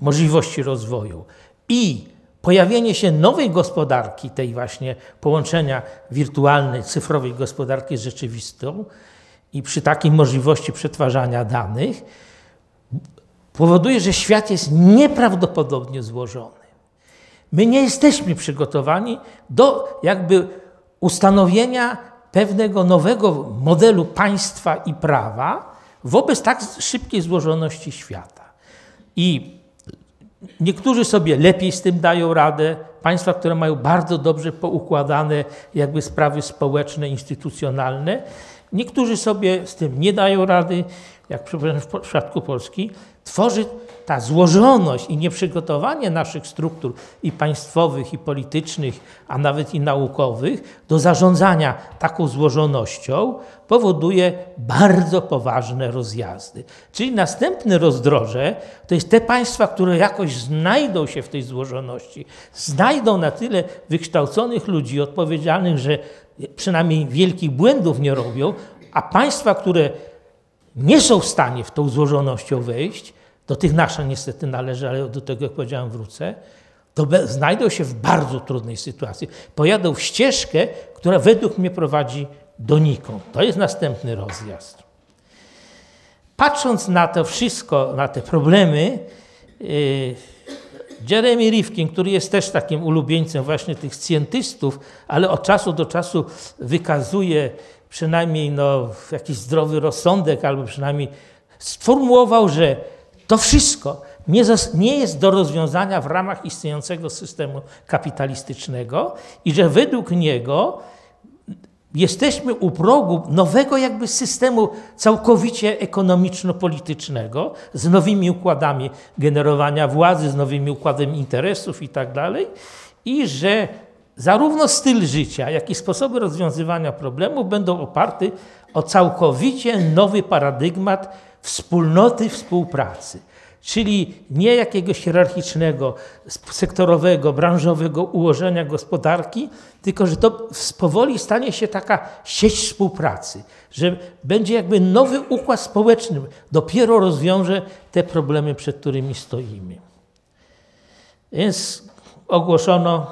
możliwości rozwoju i pojawienie się nowej gospodarki, tej właśnie połączenia wirtualnej, cyfrowej gospodarki z rzeczywistą i przy takiej możliwości przetwarzania danych, powoduje, że świat jest nieprawdopodobnie złożony. My nie jesteśmy przygotowani do jakby ustanowienia pewnego nowego modelu państwa i prawa wobec tak szybkiej złożoności świata. I Niektórzy sobie lepiej z tym dają radę. Państwa, które mają bardzo dobrze poukładane jakby sprawy społeczne, instytucjonalne. Niektórzy sobie z tym nie dają rady, jak w przypadku Polski. Tworzy ta złożoność i nieprzygotowanie naszych struktur i państwowych, i politycznych, a nawet i naukowych do zarządzania taką złożonością powoduje bardzo poważne rozjazdy. Czyli następne rozdroże to jest te państwa, które jakoś znajdą się w tej złożoności, znajdą na tyle wykształconych ludzi odpowiedzialnych, że przynajmniej wielkich błędów nie robią, a państwa, które nie są w stanie w tą złożonością wejść, do tych nasza niestety należy, ale do tego, jak powiedziałem, wrócę, to znajdą się w bardzo trudnej sytuacji. Pojadą w ścieżkę, która według mnie prowadzi donikąd. To jest następny rozjazd. Patrząc na to wszystko, na te problemy, yy, Jeremy Rifkin, który jest też takim ulubieńcem właśnie tych scjentystów, ale od czasu do czasu wykazuje przynajmniej no, jakiś zdrowy rozsądek, albo przynajmniej sformułował, że to wszystko nie, nie jest do rozwiązania w ramach istniejącego systemu kapitalistycznego i że według niego jesteśmy u progu nowego jakby systemu całkowicie ekonomiczno-politycznego, z nowymi układami generowania władzy, z nowymi układami interesów i tak dalej, i że zarówno styl życia, jak i sposoby rozwiązywania problemów będą oparte o całkowicie nowy paradygmat wspólnoty współpracy. Czyli nie jakiegoś hierarchicznego, sektorowego, branżowego ułożenia gospodarki, tylko że to powoli stanie się taka sieć współpracy, że będzie jakby nowy układ społeczny, dopiero rozwiąże te problemy, przed którymi stoimy. Więc ogłoszono,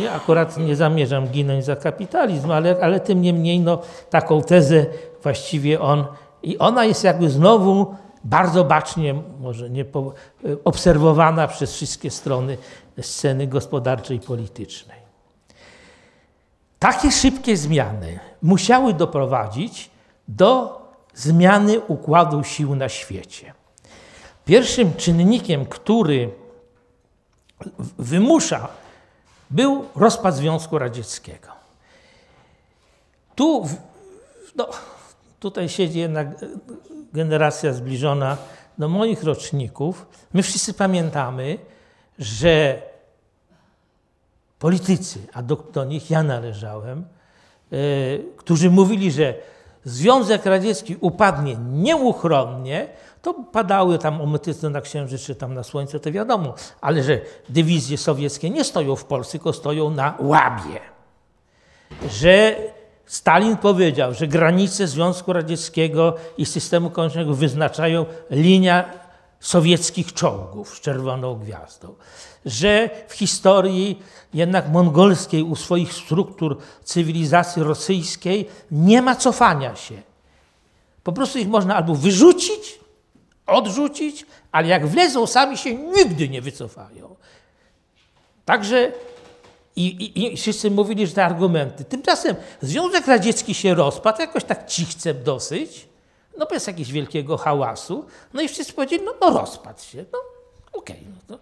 ja akurat nie zamierzam ginąć za kapitalizm, ale, ale tym niemniej no, taką tezę właściwie on, i ona jest jakby znowu bardzo bacznie, może nie po, obserwowana przez wszystkie strony sceny gospodarczej i politycznej. Takie szybkie zmiany musiały doprowadzić do zmiany układu sił na świecie. Pierwszym czynnikiem, który wymusza, był rozpad Związku Radzieckiego. Tu, no, tutaj siedzi jednak generacja zbliżona do moich roczników, my wszyscy pamiętamy, że politycy, a do, do nich ja należałem, e, którzy mówili, że Związek Radziecki upadnie nieuchronnie, to padały tam ometyzny na Księżyc czy tam na Słońce, to wiadomo, ale że dywizje sowieckie nie stoją w Polsce, tylko stoją na Łabie. że Stalin powiedział, że granice Związku Radzieckiego i systemu komunistycznego wyznaczają linia sowieckich czołgów z czerwoną gwiazdą, że w historii jednak mongolskiej u swoich struktur cywilizacji rosyjskiej nie ma cofania się. Po prostu ich można albo wyrzucić, odrzucić, ale jak wlezą, sami się nigdy nie wycofają. Także i, i, I, wszyscy mówili, że te argumenty. Tymczasem Związek Radziecki się rozpadł, jakoś tak cichcem dosyć, no bez jakiegoś wielkiego hałasu. No i wszyscy powiedzieli, no, no rozpadł się. No okej. Okay, no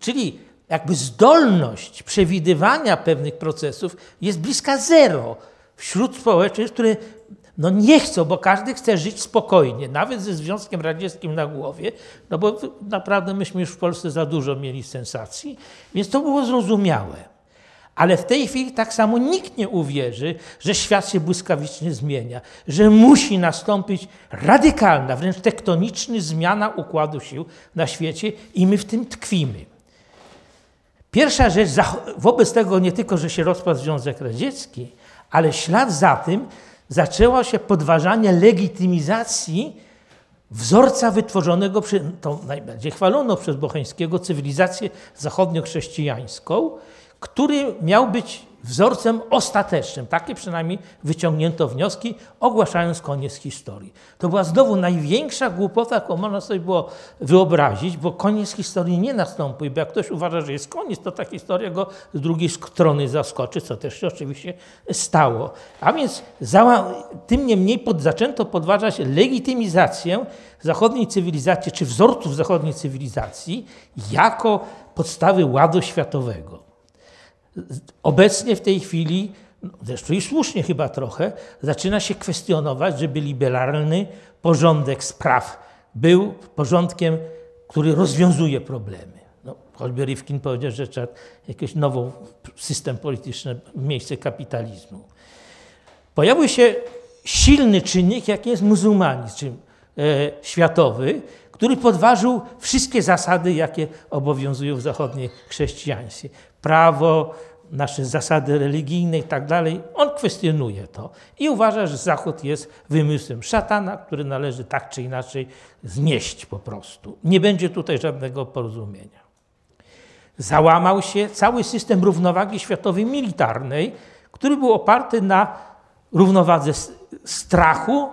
Czyli jakby zdolność przewidywania pewnych procesów jest bliska zero wśród społeczeństw, które no nie chcą, bo każdy chce żyć spokojnie, nawet ze Związkiem Radzieckim na głowie, no bo naprawdę myśmy już w Polsce za dużo mieli sensacji, więc to było zrozumiałe. Ale w tej chwili tak samo nikt nie uwierzy, że świat się błyskawicznie zmienia, że musi nastąpić radykalna, wręcz tektoniczna zmiana układu sił na świecie i my w tym tkwimy. Pierwsza rzecz, wobec tego nie tylko, że się rozpadł Związek Radziecki, ale ślad za tym zaczęło się podważanie legitymizacji wzorca wytworzonego, przez, to najbardziej chwalono przez Bocheńskiego, cywilizację zachodnio-chrześcijańską, który miał być wzorcem ostatecznym. Takie przynajmniej wyciągnięto wnioski, ogłaszając koniec historii. To była znowu największa głupota, jaką można sobie było wyobrazić, bo koniec historii nie nastąpi, bo jak ktoś uważa, że jest koniec, to ta historia go z drugiej strony zaskoczy, co też się oczywiście stało. A więc tym niemniej pod, zaczęto podważać legitymizację zachodniej cywilizacji, czy wzorców zachodniej cywilizacji jako podstawy ładu światowego. Obecnie w tej chwili, no, zresztą i słusznie chyba trochę, zaczyna się kwestionować, żeby liberalny porządek spraw był porządkiem, który rozwiązuje problemy. No, choćby Rifkin powiedział, że trzeba jakiś nowy system polityczny w miejsce kapitalizmu. Pojawił się silny czynnik, jakim jest muzułmanizm e, światowy, który podważył wszystkie zasady, jakie obowiązują w zachodniej chrześcijaństwie prawo, nasze zasady religijne i tak dalej. On kwestionuje to i uważa, że Zachód jest wymysłem szatana, który należy tak czy inaczej znieść po prostu. Nie będzie tutaj żadnego porozumienia. Załamał się cały system równowagi światowej militarnej, który był oparty na równowadze strachu,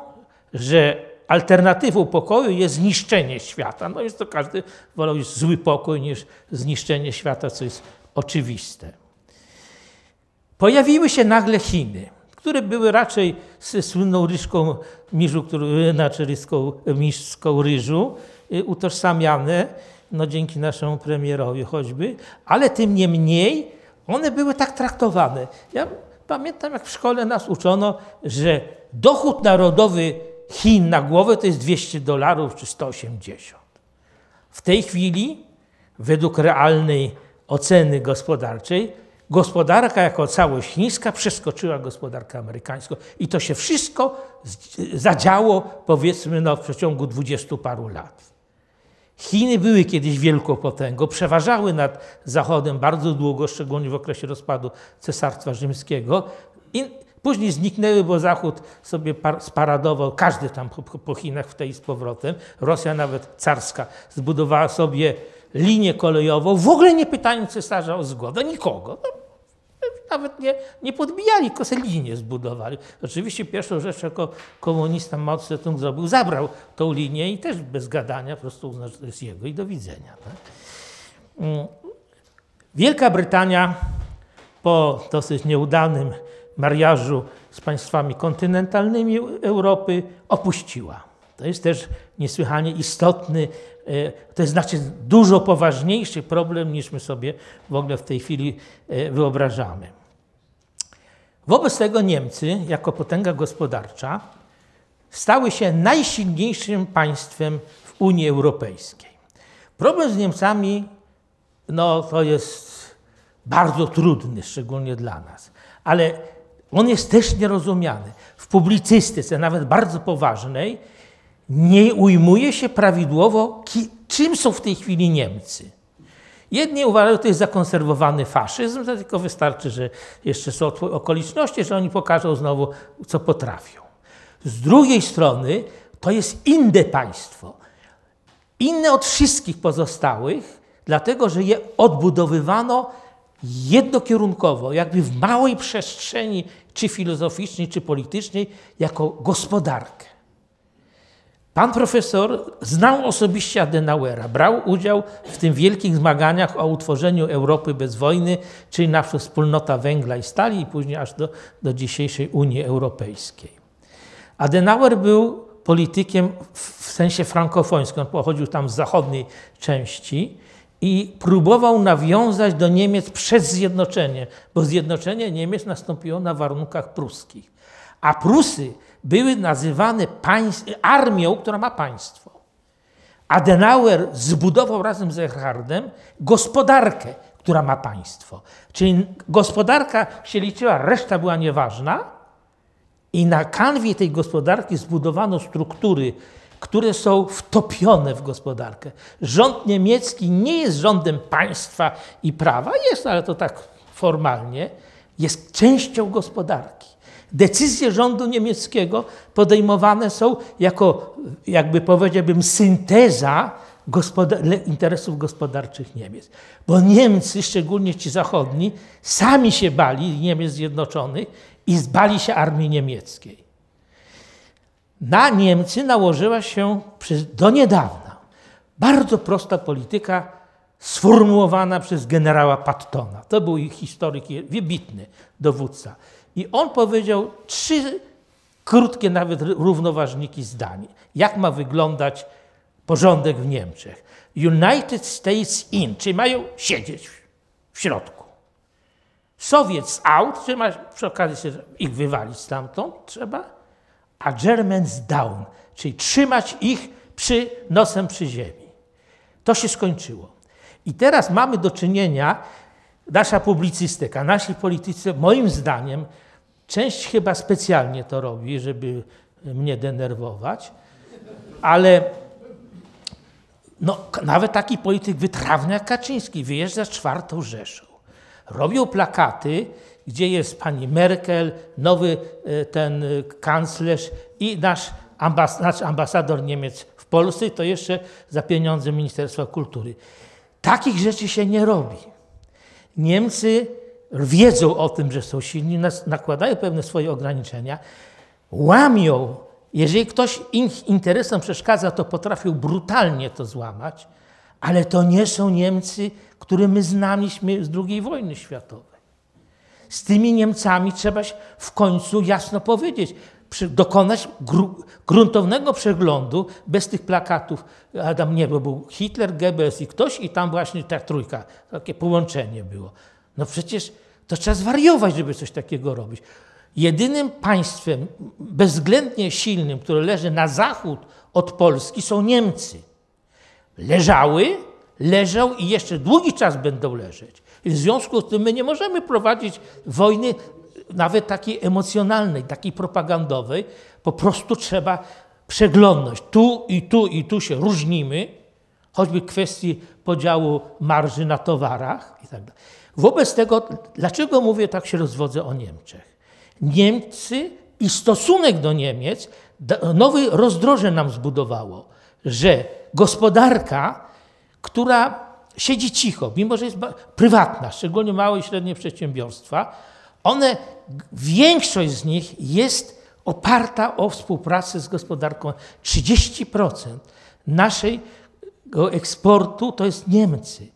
że alternatywą pokoju jest zniszczenie świata. No jest to każdy wolał zły pokój niż zniszczenie świata, co jest oczywiste. Pojawiły się nagle Chiny, które były raczej słynną ryżką znaczy miszką ryżu y, utożsamiane, no dzięki naszemu premierowi choćby, ale tym niemniej one były tak traktowane. Ja pamiętam, jak w szkole nas uczono, że dochód narodowy Chin na głowę to jest 200 dolarów czy 180. W tej chwili, według realnej oceny gospodarczej, gospodarka jako całość chińska przeskoczyła gospodarkę amerykańską. I to się wszystko zadziało, powiedzmy, no, w przeciągu dwudziestu paru lat. Chiny były kiedyś wielką potęgą, przeważały nad Zachodem bardzo długo, szczególnie w okresie rozpadu Cesarstwa Rzymskiego. I później zniknęły, bo Zachód sobie sparadował, każdy tam po, po Chinach w tej z powrotem. Rosja nawet carska zbudowała sobie linię kolejową, w ogóle nie pytając cesarza o zgodę, nikogo. No, nawet nie, nie podbijali, tylko sobie linię zbudowali. Oczywiście pierwszą rzecz, jako komunista Mao Tse-tung zrobił, zabrał tą linię i też bez gadania po prostu uznał, że to jest jego i do widzenia. Tak? Mm. Wielka Brytania po dosyć nieudanym mariażu z państwami kontynentalnymi Europy opuściła. To jest też niesłychanie istotny E, to jest znaczy dużo poważniejszy problem niż my sobie w ogóle w tej chwili e, wyobrażamy. Wobec tego Niemcy, jako potęga gospodarcza, stały się najsilniejszym państwem w Unii Europejskiej. Problem z Niemcami no, to jest bardzo trudny, szczególnie dla nas, ale on jest też nierozumiany. W publicystyce, nawet bardzo poważnej, nie ujmuje się prawidłowo, czym są w tej chwili Niemcy. Jedni uważają, że to jest zakonserwowany faszyzm, to tylko wystarczy, że jeszcze są okoliczności, że oni pokażą znowu, co potrafią. Z drugiej strony to jest inne państwo. Inne od wszystkich pozostałych, dlatego że je odbudowywano jednokierunkowo, jakby w małej przestrzeni, czy filozoficznej, czy politycznej, jako gospodarkę. Pan profesor znał osobiście Adenauera, brał udział w tym wielkich zmaganiach o utworzeniu Europy bez wojny, czyli na przykład wspólnota węgla i stali i później aż do, do dzisiejszej Unii Europejskiej. Adenauer był politykiem w sensie frankofońskim, pochodził tam z zachodniej części i próbował nawiązać do Niemiec przez zjednoczenie, bo zjednoczenie Niemiec nastąpiło na warunkach pruskich. A Prusy były nazywane armią, która ma państwo. Adenauer zbudował razem z Erhardem gospodarkę, która ma państwo. Czyli gospodarka się liczyła, reszta była nieważna. I na kanwie tej gospodarki zbudowano struktury, które są wtopione w gospodarkę. Rząd niemiecki nie jest rządem państwa i prawa, jest, ale to tak formalnie, jest częścią gospodarki. Decyzje rządu niemieckiego podejmowane są jako, jakby powiedziałbym, synteza gospodar interesów gospodarczych Niemiec. Bo Niemcy, szczególnie ci zachodni, sami się bali Niemiec Zjednoczonych i zbali się armii niemieckiej. Na Niemcy nałożyła się przez, do niedawna bardzo prosta polityka sformułowana przez generała Pattona. To był ich historyk, wybitny dowódca. I on powiedział trzy krótkie nawet równoważniki zdań. Jak ma wyglądać porządek w Niemczech? United States in, czyli mają siedzieć w środku. Soviets out, czyli ma przy okazji się ich wywalić stamtąd trzeba, a Germans down, czyli trzymać ich przy nosem przy ziemi. To się skończyło. I teraz mamy do czynienia nasza publicystyka, nasi politycy, moim zdaniem, część chyba specjalnie to robi, żeby mnie denerwować, ale no, nawet taki polityk wytrawny jak Kaczyński wyjeżdża z czwartą Rzeszą. Robią plakaty, gdzie jest pani Merkel, nowy e, ten e, kanclerz i nasz, ambas nasz ambasador Niemiec w Polsce, to jeszcze za pieniądze Ministerstwa Kultury. Takich rzeczy się nie robi. Niemcy wiedzą o tym, że są silni, nakładają pewne swoje ograniczenia, łamią. Jeżeli ktoś ich interesom przeszkadza, to potrafią brutalnie to złamać, ale to nie są Niemcy, które my znaliśmy z II wojny światowej. Z tymi Niemcami trzeba w końcu jasno powiedzieć, dokonać gruntownego przeglądu bez tych plakatów. Adam nie, bo był Hitler, Goebbels i ktoś i tam właśnie ta trójka, takie połączenie było. No przecież to trzeba zwariować, żeby coś takiego robić. Jedynym państwem bezwzględnie silnym, które leży na zachód od Polski są Niemcy. Leżały, leżą i jeszcze długi czas będą leżeć. I w związku z tym my nie możemy prowadzić wojny nawet takiej emocjonalnej, takiej propagandowej. Po prostu trzeba przeglądnąć. Tu i tu i tu się różnimy, choćby kwestii podziału marży na towarach i tak. Wobec tego, dlaczego mówię tak się rozwodzę o Niemczech? Niemcy i stosunek do Niemiec nowy rozdroże nam zbudowało, że gospodarka, która siedzi cicho, mimo że jest prywatna, szczególnie małe i średnie przedsiębiorstwa, one, większość z nich jest oparta o współpracę z gospodarką. 30% naszego eksportu to jest Niemcy.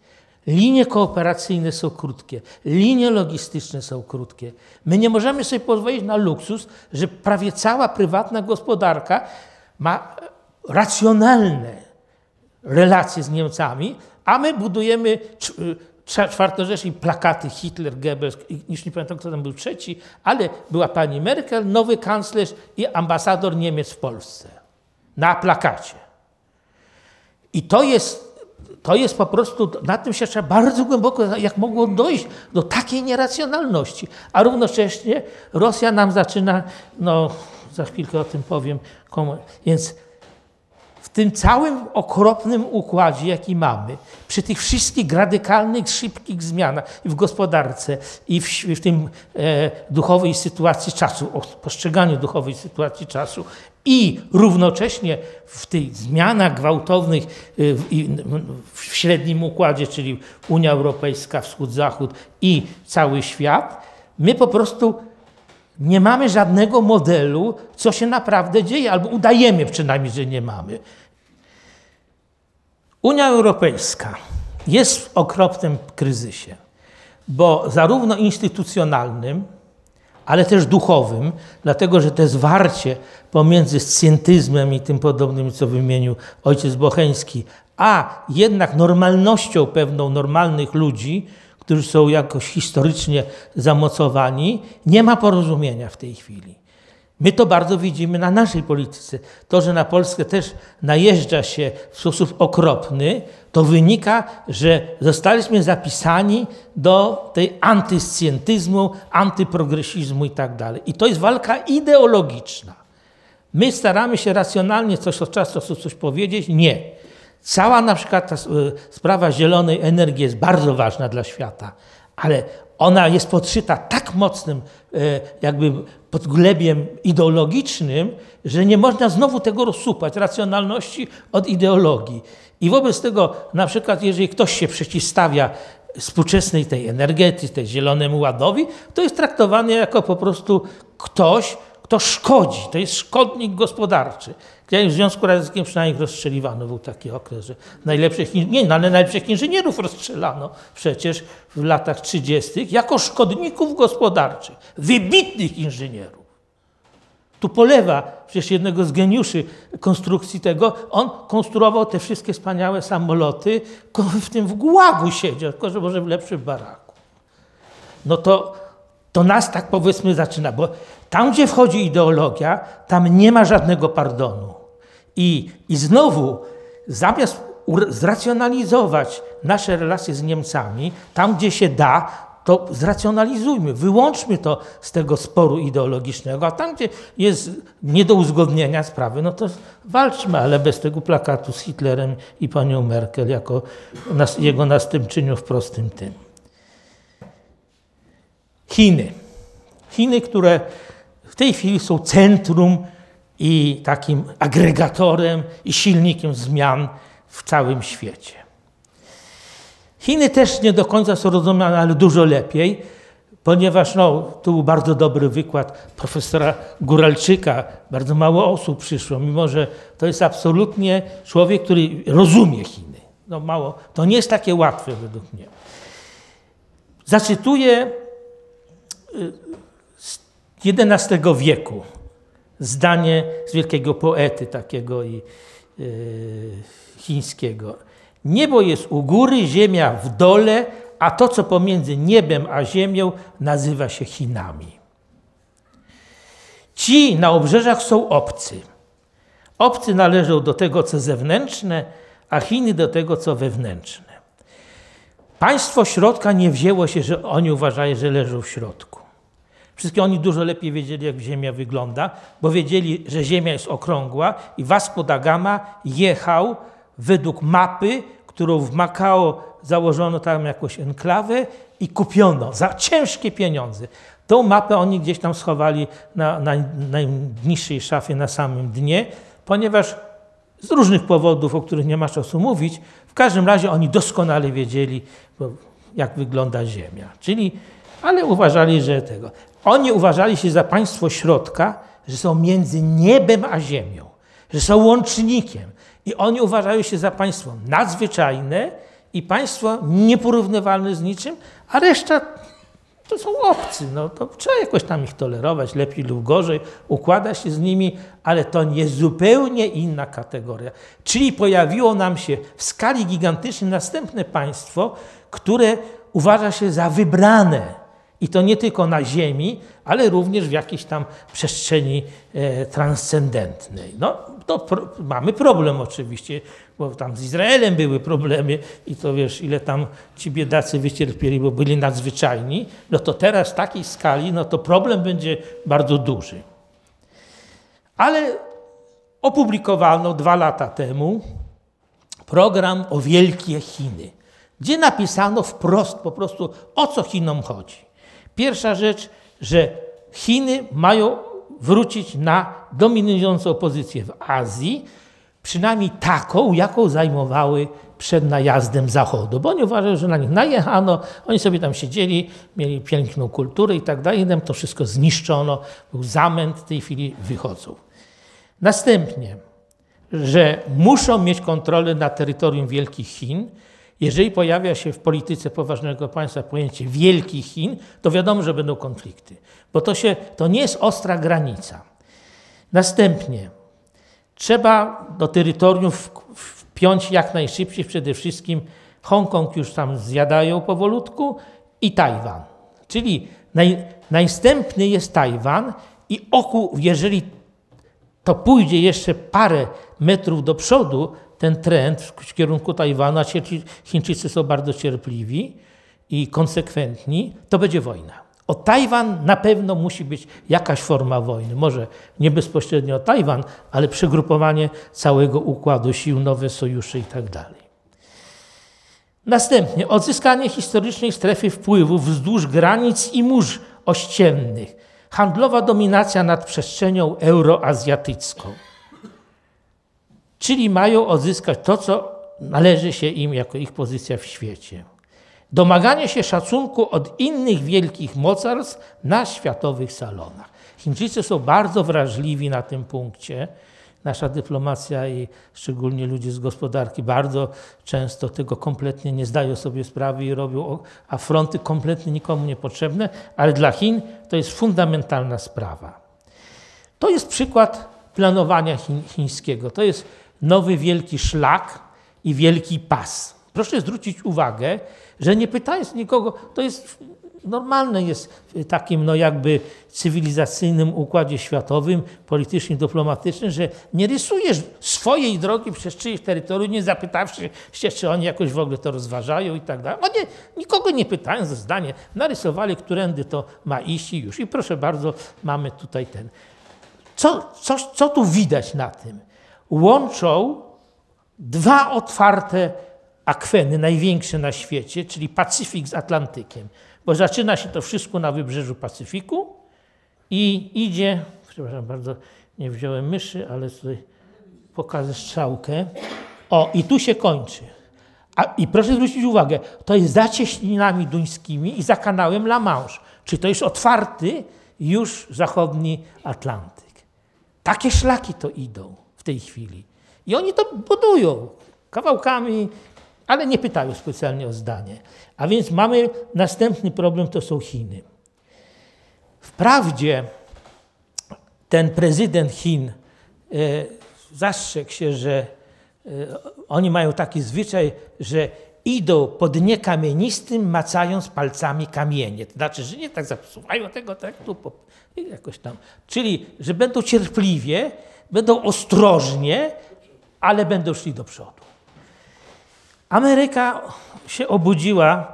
Linie kooperacyjne są krótkie, linie logistyczne są krótkie. My nie możemy sobie pozwolić na luksus, że prawie cała prywatna gospodarka ma racjonalne relacje z Niemcami, a my budujemy czwartorzecz i plakaty Hitler, Goebbels, już nie pamiętam, kto tam był trzeci, ale była pani Merkel, nowy kanclerz i ambasador Niemiec w Polsce na plakacie. I to jest, to jest po prostu, na tym się trzeba bardzo głęboko, jak mogło dojść do takiej nieracjonalności. A równocześnie Rosja nam zaczyna, no za chwilkę o tym powiem, więc tym całym okropnym układzie, jaki mamy, przy tych wszystkich radykalnych, szybkich zmianach w gospodarce, i w, w tym e, duchowej sytuacji czasu, o postrzeganiu duchowej sytuacji czasu, i równocześnie w tych zmianach gwałtownych e, w, w średnim układzie, czyli Unia Europejska, Wschód-Zachód i cały świat, my po prostu nie mamy żadnego modelu, co się naprawdę dzieje, albo udajemy przynajmniej, że nie mamy. Unia Europejska jest w okropnym kryzysie, bo zarówno instytucjonalnym, ale też duchowym, dlatego że to zwarcie pomiędzy scjentyzmem i tym podobnym, co wymienił ojciec Bocheński, a jednak normalnością pewną normalnych ludzi, którzy są jakoś historycznie zamocowani, nie ma porozumienia w tej chwili. My to bardzo widzimy na naszej polityce. To, że na Polskę też najeżdża się w sposób okropny, to wynika, że zostaliśmy zapisani do tej antyscjentyzmu, antyprogresizmu i tak dalej. I to jest walka ideologiczna. My staramy się racjonalnie coś od czasu coś powiedzieć. Nie. Cała na przykład ta sprawa zielonej energii jest bardzo ważna dla świata, ale ona jest podszyta tak mocnym e, jakby podglebiem ideologicznym, że nie można znowu tego rozsupać, racjonalności od ideologii. I wobec tego, na przykład, jeżeli ktoś się przeciwstawia współczesnej tej energetyce, tej zielonemu ładowi, to jest traktowany jako po prostu ktoś, kto szkodzi. To jest szkodnik gospodarczy. W Związku Radzieckim przynajmniej rozstrzeliwano, był taki okres, że najlepszych, nie, no, ale najlepszych inżynierów rozstrzelano przecież w latach 30. jako szkodników gospodarczych, wybitnych inżynierów. Tu polewa przecież jednego z geniuszy konstrukcji tego, on konstruował te wszystkie wspaniałe samoloty, w tym w gułagu siedział, tylko że może w lepszym baraku. No to, to nas tak powiedzmy zaczyna, bo tam, gdzie wchodzi ideologia, tam nie ma żadnego pardonu. I, i znowu, zamiast zracjonalizować nasze relacje z Niemcami, tam, gdzie się da, to zracjonalizujmy, wyłączmy to z tego sporu ideologicznego, a tam, gdzie jest nie do uzgodnienia sprawy, no to walczmy, ale bez tego plakatu z Hitlerem i panią Merkel jako nas, jego następczynią w prostym tym. Chiny. Chiny, które w tej chwili są centrum i takim agregatorem i silnikiem zmian w całym świecie. Chiny też nie do końca są rozumiane, ale dużo lepiej, ponieważ no, tu był bardzo dobry wykład profesora Góralczyka. Bardzo mało osób przyszło, mimo że to jest absolutnie człowiek, który rozumie Chiny. No mało, to nie jest takie łatwe według mnie. Zacytuję z XI wieku zdanie z wielkiego poety takiego i yy, chińskiego. Niebo jest u góry, ziemia w dole, a to, co pomiędzy niebem a ziemią, nazywa się Chinami. Ci na obrzeżach są obcy. Obcy należą do tego, co zewnętrzne, a Chiny do tego, co wewnętrzne. Państwo środka nie wzięło się, że oni uważają, że leżą w środku. Wszystkie oni dużo lepiej wiedzieli, jak Ziemia wygląda, bo wiedzieli, że Ziemia jest okrągła i Vasco da Gama jechał według mapy, którą w Makao założono tam jakąś enklawę i kupiono za ciężkie pieniądze. Tą mapę oni gdzieś tam schowali na, na najniższej szafie na samym dnie, ponieważ z różnych powodów, o których nie ma czasu mówić, w każdym razie oni doskonale wiedzieli, jak wygląda Ziemia. Czyli, ale uważali, że tego. Oni uważali się za państwo środka, że są między niebem a ziemią, że są łącznikiem. I oni uważają się za państwo nadzwyczajne i państwo nieporównywalne z niczym, a reszta to są obcy. No, to trzeba jakoś tam ich tolerować, lepiej lub gorzej, układać się z nimi, ale to nie zupełnie inna kategoria. Czyli pojawiło nam się w skali gigantycznej następne państwo, które uważa się za wybrane i to nie tylko na Ziemi, ale również w jakiejś tam przestrzeni e, transcendentnej. No, to pro, mamy problem oczywiście, bo tam z Izraelem były problemy i to wiesz, ile tam ci biedacy wycierpieli, bo byli nadzwyczajni, no to teraz w takiej skali, no to problem będzie bardzo duży. Ale opublikowano dwa lata temu program o Wielkie Chiny, gdzie napisano wprost po prostu o co Chinom chodzi. Pierwsza rzecz, że Chiny mają wrócić na dominującą pozycję w Azji, przynajmniej taką, jaką zajmowały przed najazdem Zachodu, bo oni uważają, że na nich najechano, oni sobie tam siedzieli, mieli piękną kulturę i tak dalej, to wszystko zniszczono, był zamęt, w tej chwili wychodzą. Następnie, że muszą mieć kontrolę nad terytorium Wielkich Chin. Jeżeli pojawia się w polityce poważnego państwa pojęcie Wielkich Chin, to wiadomo, że będą konflikty, bo to, się, to nie jest ostra granica. Następnie, trzeba do terytorium wpiąć jak najszybciej, przede wszystkim Hongkong już tam zjadają powolutku i Tajwan. Czyli naj, następny jest Tajwan i oku, jeżeli to pójdzie jeszcze parę metrów do przodu, ten trend w kierunku Tajwanu, a Chińczycy są bardzo cierpliwi i konsekwentni, to będzie wojna. O Tajwan na pewno musi być jakaś forma wojny. Może nie bezpośrednio o Tajwan, ale przegrupowanie całego układu sił, nowe sojusze. Tak Następnie odzyskanie historycznej strefy wpływów wzdłuż granic i mórz ościennych handlowa dominacja nad przestrzenią euroazjatycką. Czyli mają odzyskać to, co należy się im jako ich pozycja w świecie. Domaganie się szacunku od innych wielkich mocarstw na światowych salonach. Chińczycy są bardzo wrażliwi na tym punkcie nasza dyplomacja i szczególnie ludzie z gospodarki bardzo często tego kompletnie nie zdają sobie sprawy i robią afronty kompletnie nikomu niepotrzebne, ale dla Chin to jest fundamentalna sprawa. To jest przykład planowania chińskiego. To jest nowy wielki szlak i wielki pas. Proszę zwrócić uwagę, że nie pytając nikogo, to jest normalne jest w takim no jakby cywilizacyjnym układzie światowym, politycznym, dyplomatycznym, że nie rysujesz swojej drogi przez czyjeś terytorium, nie zapytawszy się, czy oni jakoś w ogóle to rozważają i tak dalej. Oni nikogo nie pytając o zdanie, narysowali, którędy to ma iść i już. I proszę bardzo, mamy tutaj ten. Co, co, co tu widać na tym? Łączą dwa otwarte akweny, największe na świecie, czyli Pacyfik z Atlantykiem bo zaczyna się to wszystko na wybrzeżu Pacyfiku i idzie, przepraszam bardzo, nie wziąłem myszy, ale tutaj pokażę strzałkę. O, i tu się kończy. A, I proszę zwrócić uwagę, to jest za cieśninami duńskimi i za kanałem La Manche. Czyli to jest otwarty już zachodni Atlantyk. Takie szlaki to idą tej chwili. I oni to budują kawałkami, ale nie pytają specjalnie o zdanie. A więc mamy następny problem, to są Chiny. Wprawdzie ten prezydent Chin e, zastrzegł się, że e, oni mają taki zwyczaj, że idą po dnie kamienistym, macając palcami kamienie. To znaczy, że nie tak zapisują tego, tak tu, jakoś tam. Czyli, że będą cierpliwie, będą ostrożnie, ale będą szli do przodu. Ameryka się obudziła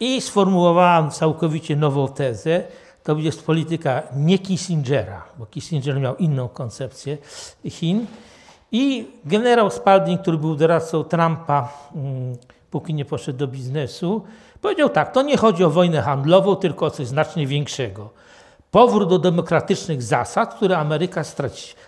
i sformułowała całkowicie nową tezę. To jest polityka nie Kissingera, bo Kissinger miał inną koncepcję Chin. I generał Spalding, który był doradcą Trumpa, mm, póki nie poszedł do biznesu, powiedział tak, to nie chodzi o wojnę handlową, tylko o coś znacznie większego. Powrót do demokratycznych zasad, które Ameryka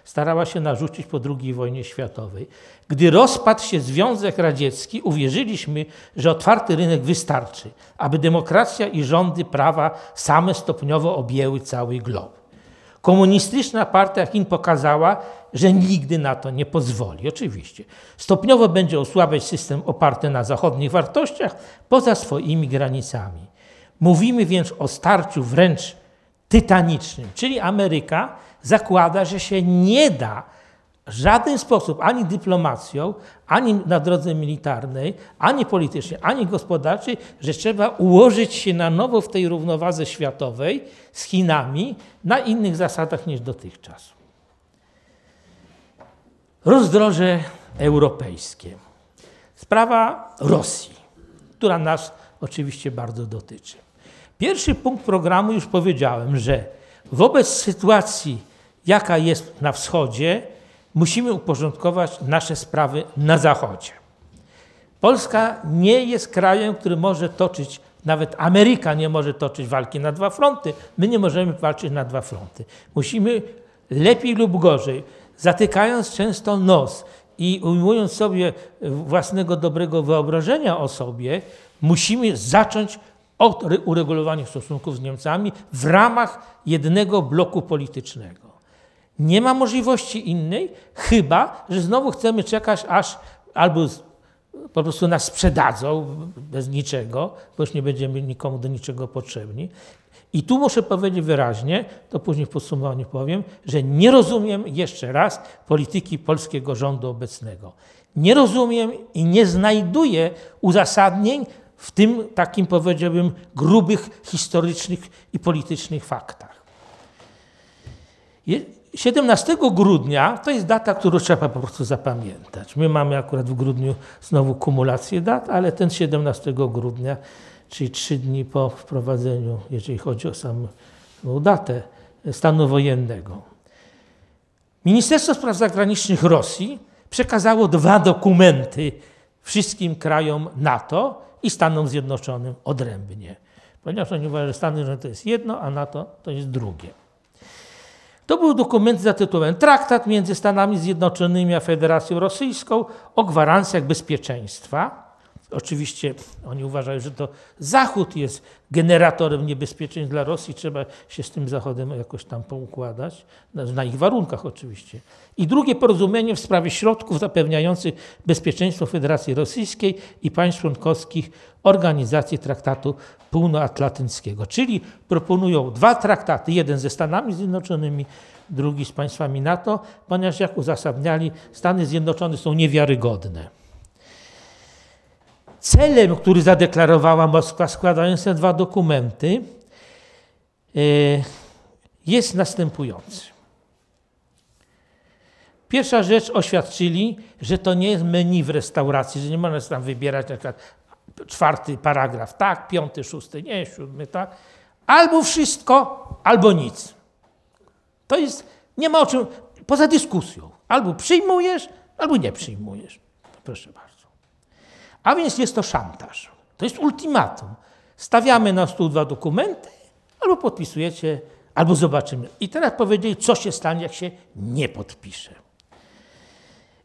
starała się narzucić po II wojnie światowej. Gdy rozpadł się Związek Radziecki, uwierzyliśmy, że otwarty rynek wystarczy, aby demokracja i rządy prawa same stopniowo objęły cały glob. Komunistyczna partia Chin pokazała, że nigdy na to nie pozwoli. Oczywiście. Stopniowo będzie osłabiać system oparty na zachodnich wartościach poza swoimi granicami. Mówimy więc o starciu wręcz tytanicznym, czyli Ameryka zakłada, że się nie da w żaden sposób ani dyplomacją, ani na drodze militarnej, ani politycznie, ani gospodarczej, że trzeba ułożyć się na nowo w tej równowadze światowej z Chinami na innych zasadach niż dotychczas. Rozdroże europejskie. Sprawa Rosji, która nas oczywiście bardzo dotyczy. Pierwszy punkt programu już powiedziałem, że wobec sytuacji, jaka jest na wschodzie, musimy uporządkować nasze sprawy na Zachodzie. Polska nie jest krajem, który może toczyć, nawet Ameryka nie może toczyć walki na dwa fronty. My nie możemy walczyć na dwa fronty. Musimy lepiej lub gorzej, zatykając często nos i ujmując sobie własnego dobrego wyobrażenia o sobie, musimy zacząć od uregulowania stosunków z Niemcami w ramach jednego bloku politycznego. Nie ma możliwości innej, chyba że znowu chcemy czekać, aż albo po prostu nas sprzedadzą bez niczego, bo już nie będziemy nikomu do niczego potrzebni. I tu muszę powiedzieć wyraźnie, to później w podsumowaniu powiem, że nie rozumiem jeszcze raz polityki polskiego rządu obecnego. Nie rozumiem i nie znajduję uzasadnień w tym takim, powiedziałbym, grubych historycznych i politycznych faktach. 17 grudnia to jest data, którą trzeba po prostu zapamiętać. My mamy akurat w grudniu znowu kumulację dat, ale ten 17 grudnia, czyli trzy dni po wprowadzeniu, jeżeli chodzi o samą datę stanu wojennego. Ministerstwo Spraw Zagranicznych Rosji przekazało dwa dokumenty wszystkim krajom NATO i Stanom Zjednoczonym odrębnie. Ponieważ oni uważają, że Stany Zjednoczone to jest jedno, a NATO to jest drugie. To był dokument zatytułowany Traktat między Stanami Zjednoczonymi a Federacją Rosyjską o gwarancjach bezpieczeństwa. Oczywiście oni uważają, że to Zachód jest generatorem niebezpieczeństw dla Rosji, trzeba się z tym Zachodem jakoś tam poukładać, na ich warunkach oczywiście. I drugie porozumienie w sprawie środków zapewniających bezpieczeństwo Federacji Rosyjskiej i państw członkowskich Organizacji Traktatu Półnoatlantyckiego. Czyli proponują dwa traktaty, jeden ze Stanami Zjednoczonymi, drugi z państwami NATO, ponieważ jak uzasadniali, Stany Zjednoczone są niewiarygodne. Celem, który zadeklarowała Moskwa, składając te dwa dokumenty, e, jest następujący. Pierwsza rzecz oświadczyli, że to nie jest menu w restauracji, że nie można tam wybierać na przykład czwarty paragraf tak, piąty, szósty nie, siódmy tak. Albo wszystko, albo nic. To jest, nie ma o czym, poza dyskusją. Albo przyjmujesz, albo nie przyjmujesz. Proszę bardzo. A więc jest to szantaż. To jest ultimatum. Stawiamy na stół dwa dokumenty, albo podpisujecie, albo zobaczymy. I teraz powiedzieli, co się stanie, jak się nie podpisze.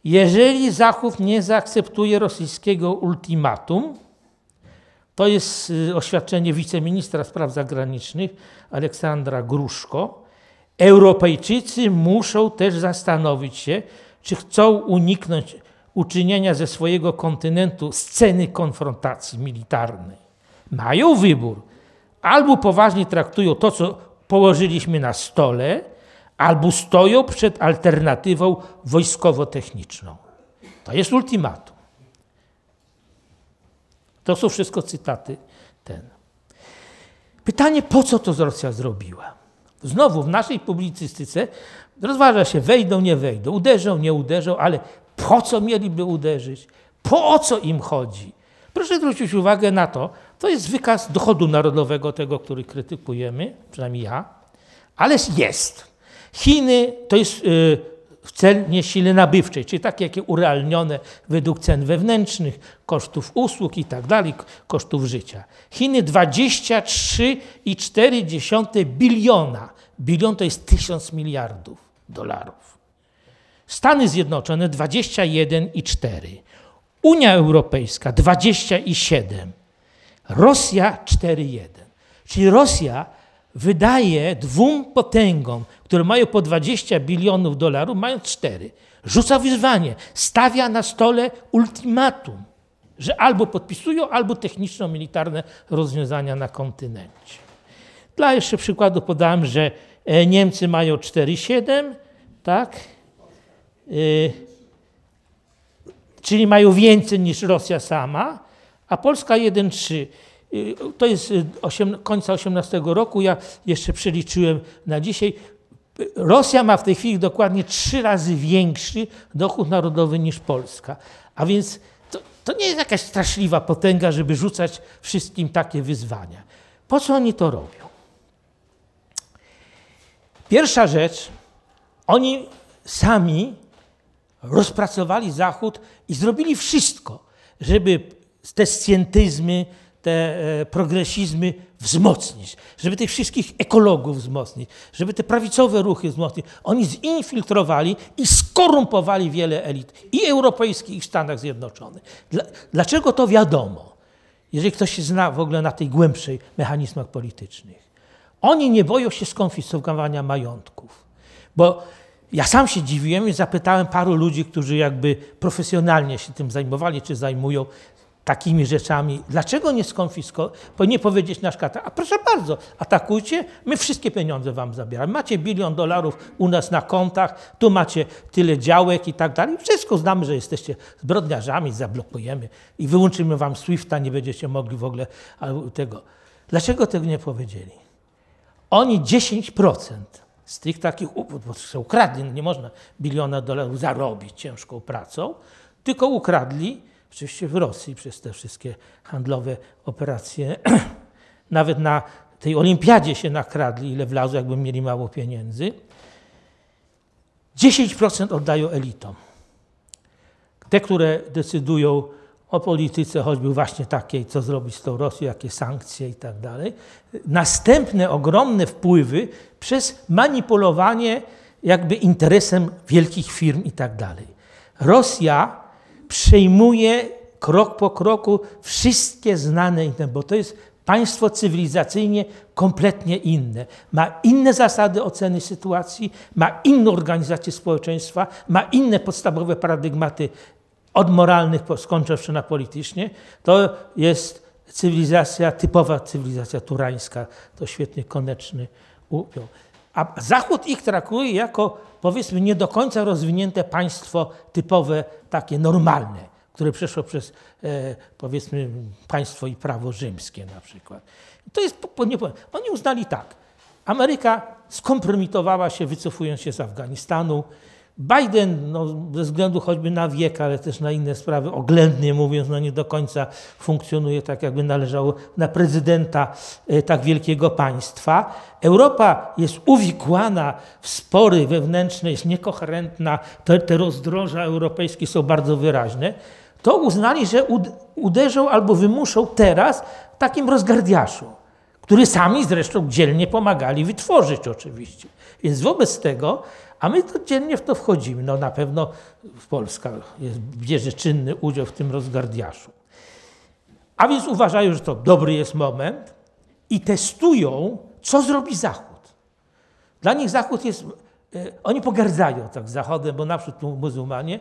Jeżeli Zachód nie zaakceptuje rosyjskiego ultimatum, to jest y, oświadczenie wiceministra spraw zagranicznych Aleksandra Gruszko, Europejczycy muszą też zastanowić się, czy chcą uniknąć uczynienia ze swojego kontynentu sceny konfrontacji militarnej. Mają wybór. Albo poważnie traktują to, co położyliśmy na stole, albo stoją przed alternatywą wojskowo-techniczną. To jest ultimatum. To są wszystko cytaty ten. Pytanie, po co to Rosja zrobiła? Znowu w naszej publicystyce rozważa się, wejdą, nie wejdą, uderzą, nie uderzą, ale po co mieliby uderzyć? Po co im chodzi? Proszę zwrócić uwagę na to, to jest wykaz dochodu narodowego, tego, który krytykujemy, przynajmniej ja, ale jest. Chiny to jest y, cel nie sile nabywczej, czyli takie jakie urealnione według cen wewnętrznych, kosztów usług i tak dalej, kosztów życia. Chiny 23,4 biliona. Bilion to jest tysiąc miliardów dolarów. Stany Zjednoczone 21,4, Unia Europejska 27, Rosja 4,1. Czyli Rosja wydaje dwóm potęgom, które mają po 20 bilionów dolarów, mają 4. Rzuca wyzwanie, stawia na stole ultimatum, że albo podpisują, albo techniczno-militarne rozwiązania na kontynencie. Dla jeszcze przykładu podałem, że e, Niemcy mają 4,7, tak? Y, czyli mają więcej niż Rosja sama, a Polska 1,3. Y, to jest y, osiem, końca 18 roku. Ja jeszcze przeliczyłem na dzisiaj. Rosja ma w tej chwili dokładnie trzy razy większy dochód narodowy niż Polska. A więc to, to nie jest jakaś straszliwa potęga, żeby rzucać wszystkim takie wyzwania. Po co oni to robią? Pierwsza rzecz, oni sami rozpracowali Zachód i zrobili wszystko, żeby te scjentyzmy, te e, progresizmy wzmocnić, żeby tych wszystkich ekologów wzmocnić, żeby te prawicowe ruchy wzmocnić. Oni zinfiltrowali i skorumpowali wiele elit i europejskich, i w Stanach Zjednoczonych. Dlaczego to wiadomo? Jeżeli ktoś się zna w ogóle na tej głębszej mechanizmach politycznych. Oni nie boją się skonfiskowania majątków, bo ja sam się dziwiłem i zapytałem paru ludzi, którzy jakby profesjonalnie się tym zajmowali, czy zajmują, takimi rzeczami. Dlaczego nie skonfiskować? Nie powiedzieć na przykład, a proszę bardzo, atakujcie, my wszystkie pieniądze wam zabieramy. Macie bilion dolarów u nas na kontach, tu macie tyle działek i tak dalej. Wszystko znamy, że jesteście zbrodniarzami, zablokujemy i wyłączymy wam SWIFTA, nie będziecie mogli w ogóle tego. Dlaczego tego nie powiedzieli? Oni 10% z tych takich, bo się ukradli, no nie można biliona dolarów zarobić ciężką pracą, tylko ukradli Oczywiście w Rosji przez te wszystkie handlowe operacje. Nawet na tej olimpiadzie się nakradli, ile wlazło, jakby mieli mało pieniędzy. 10% oddają elitom. Te, które decydują o polityce, choćby właśnie takiej, co zrobić z tą Rosją, jakie sankcje i tak dalej. Następne ogromne wpływy przez manipulowanie jakby interesem wielkich firm i tak dalej. Rosja przejmuje krok po kroku wszystkie znane bo to jest państwo cywilizacyjnie kompletnie inne. Ma inne zasady oceny sytuacji, ma inną organizację społeczeństwa, ma inne podstawowe paradygmaty od moralnych, skończywszy na politycznie. To jest cywilizacja, typowa cywilizacja turańska. To świetnie Koneczny upiął. A Zachód ich traktuje jako powiedzmy nie do końca rozwinięte państwo typowe, takie normalne, które przeszło przez e, powiedzmy państwo i prawo rzymskie na przykład. To jest, nie, oni uznali tak, Ameryka skompromitowała się wycofując się z Afganistanu, Biden, no, ze względu choćby na wiek, ale też na inne sprawy, oględnie mówiąc, no nie do końca funkcjonuje tak, jakby należało na prezydenta e, tak wielkiego państwa. Europa jest uwikłana w spory wewnętrzne, jest niekoherentna, te, te rozdroża europejskie są bardzo wyraźne. To uznali, że uderzą albo wymuszą teraz takim rozgardiaszu, który sami zresztą dzielnie pomagali wytworzyć oczywiście. Więc wobec tego a my codziennie w to wchodzimy. No na pewno Polska jest, bierze czynny udział w tym rozgardiaszu. A więc uważają, że to dobry jest moment i testują, co zrobi Zachód. Dla nich Zachód jest, e, oni pogardzają tak Zachodem, bo na przykład muzułmanie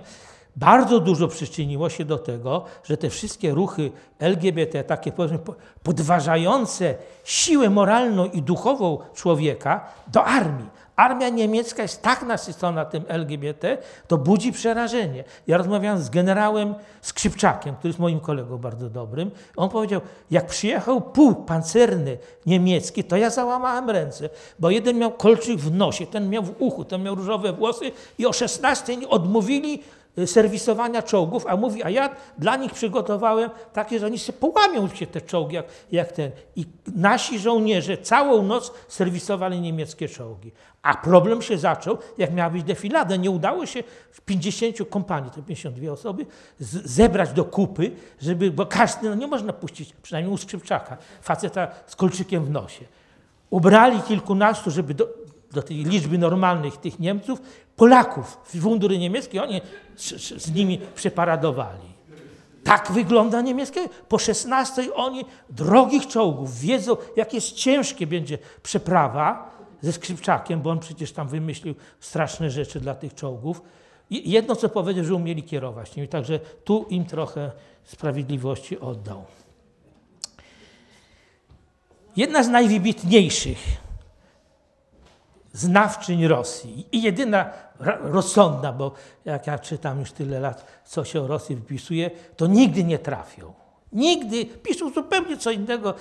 bardzo dużo przyczyniło się do tego, że te wszystkie ruchy LGBT, takie powiedzmy podważające siłę moralną i duchową człowieka do armii, armia niemiecka jest tak nasycona tym LGBT, to budzi przerażenie. Ja rozmawiałem z generałem Skrzypczakiem, który jest moim kolegą bardzo dobrym. On powiedział, jak przyjechał pułk pancerny niemiecki, to ja załamałem ręce, bo jeden miał kolczyk w nosie, ten miał w uchu, ten miał różowe włosy i o 16 odmówili serwisowania czołgów, a mówi, a ja dla nich przygotowałem takie, że oni się połamią się te czołgi jak, jak ten. I nasi żołnierze całą noc serwisowali niemieckie czołgi. A problem się zaczął, jak miała być defilada. Nie udało się w 50 kompanii, to 52 osoby, zebrać do kupy, żeby, bo każdy, no nie można puścić, przynajmniej u Skrzypczaka, faceta z kolczykiem w nosie. Ubrali kilkunastu, żeby do, do tej liczby normalnych tych Niemców, Polaków w mundury niemieckie, oni z, nimi przeparadowali. Tak wygląda niemieckie. Po 16 oni drogich czołgów wiedzą, jak jest ciężkie będzie przeprawa ze Skrzypczakiem, bo on przecież tam wymyślił straszne rzeczy dla tych czołgów. I jedno, co powiedział, że umieli kierować nimi, także tu im trochę sprawiedliwości oddał. Jedna z najwybitniejszych znawczyń Rosji i jedyna rozsądna, bo jak ja czytam już tyle lat, co się o Rosji wypisuje, to nigdy nie trafią. Nigdy piszą zupełnie co innego,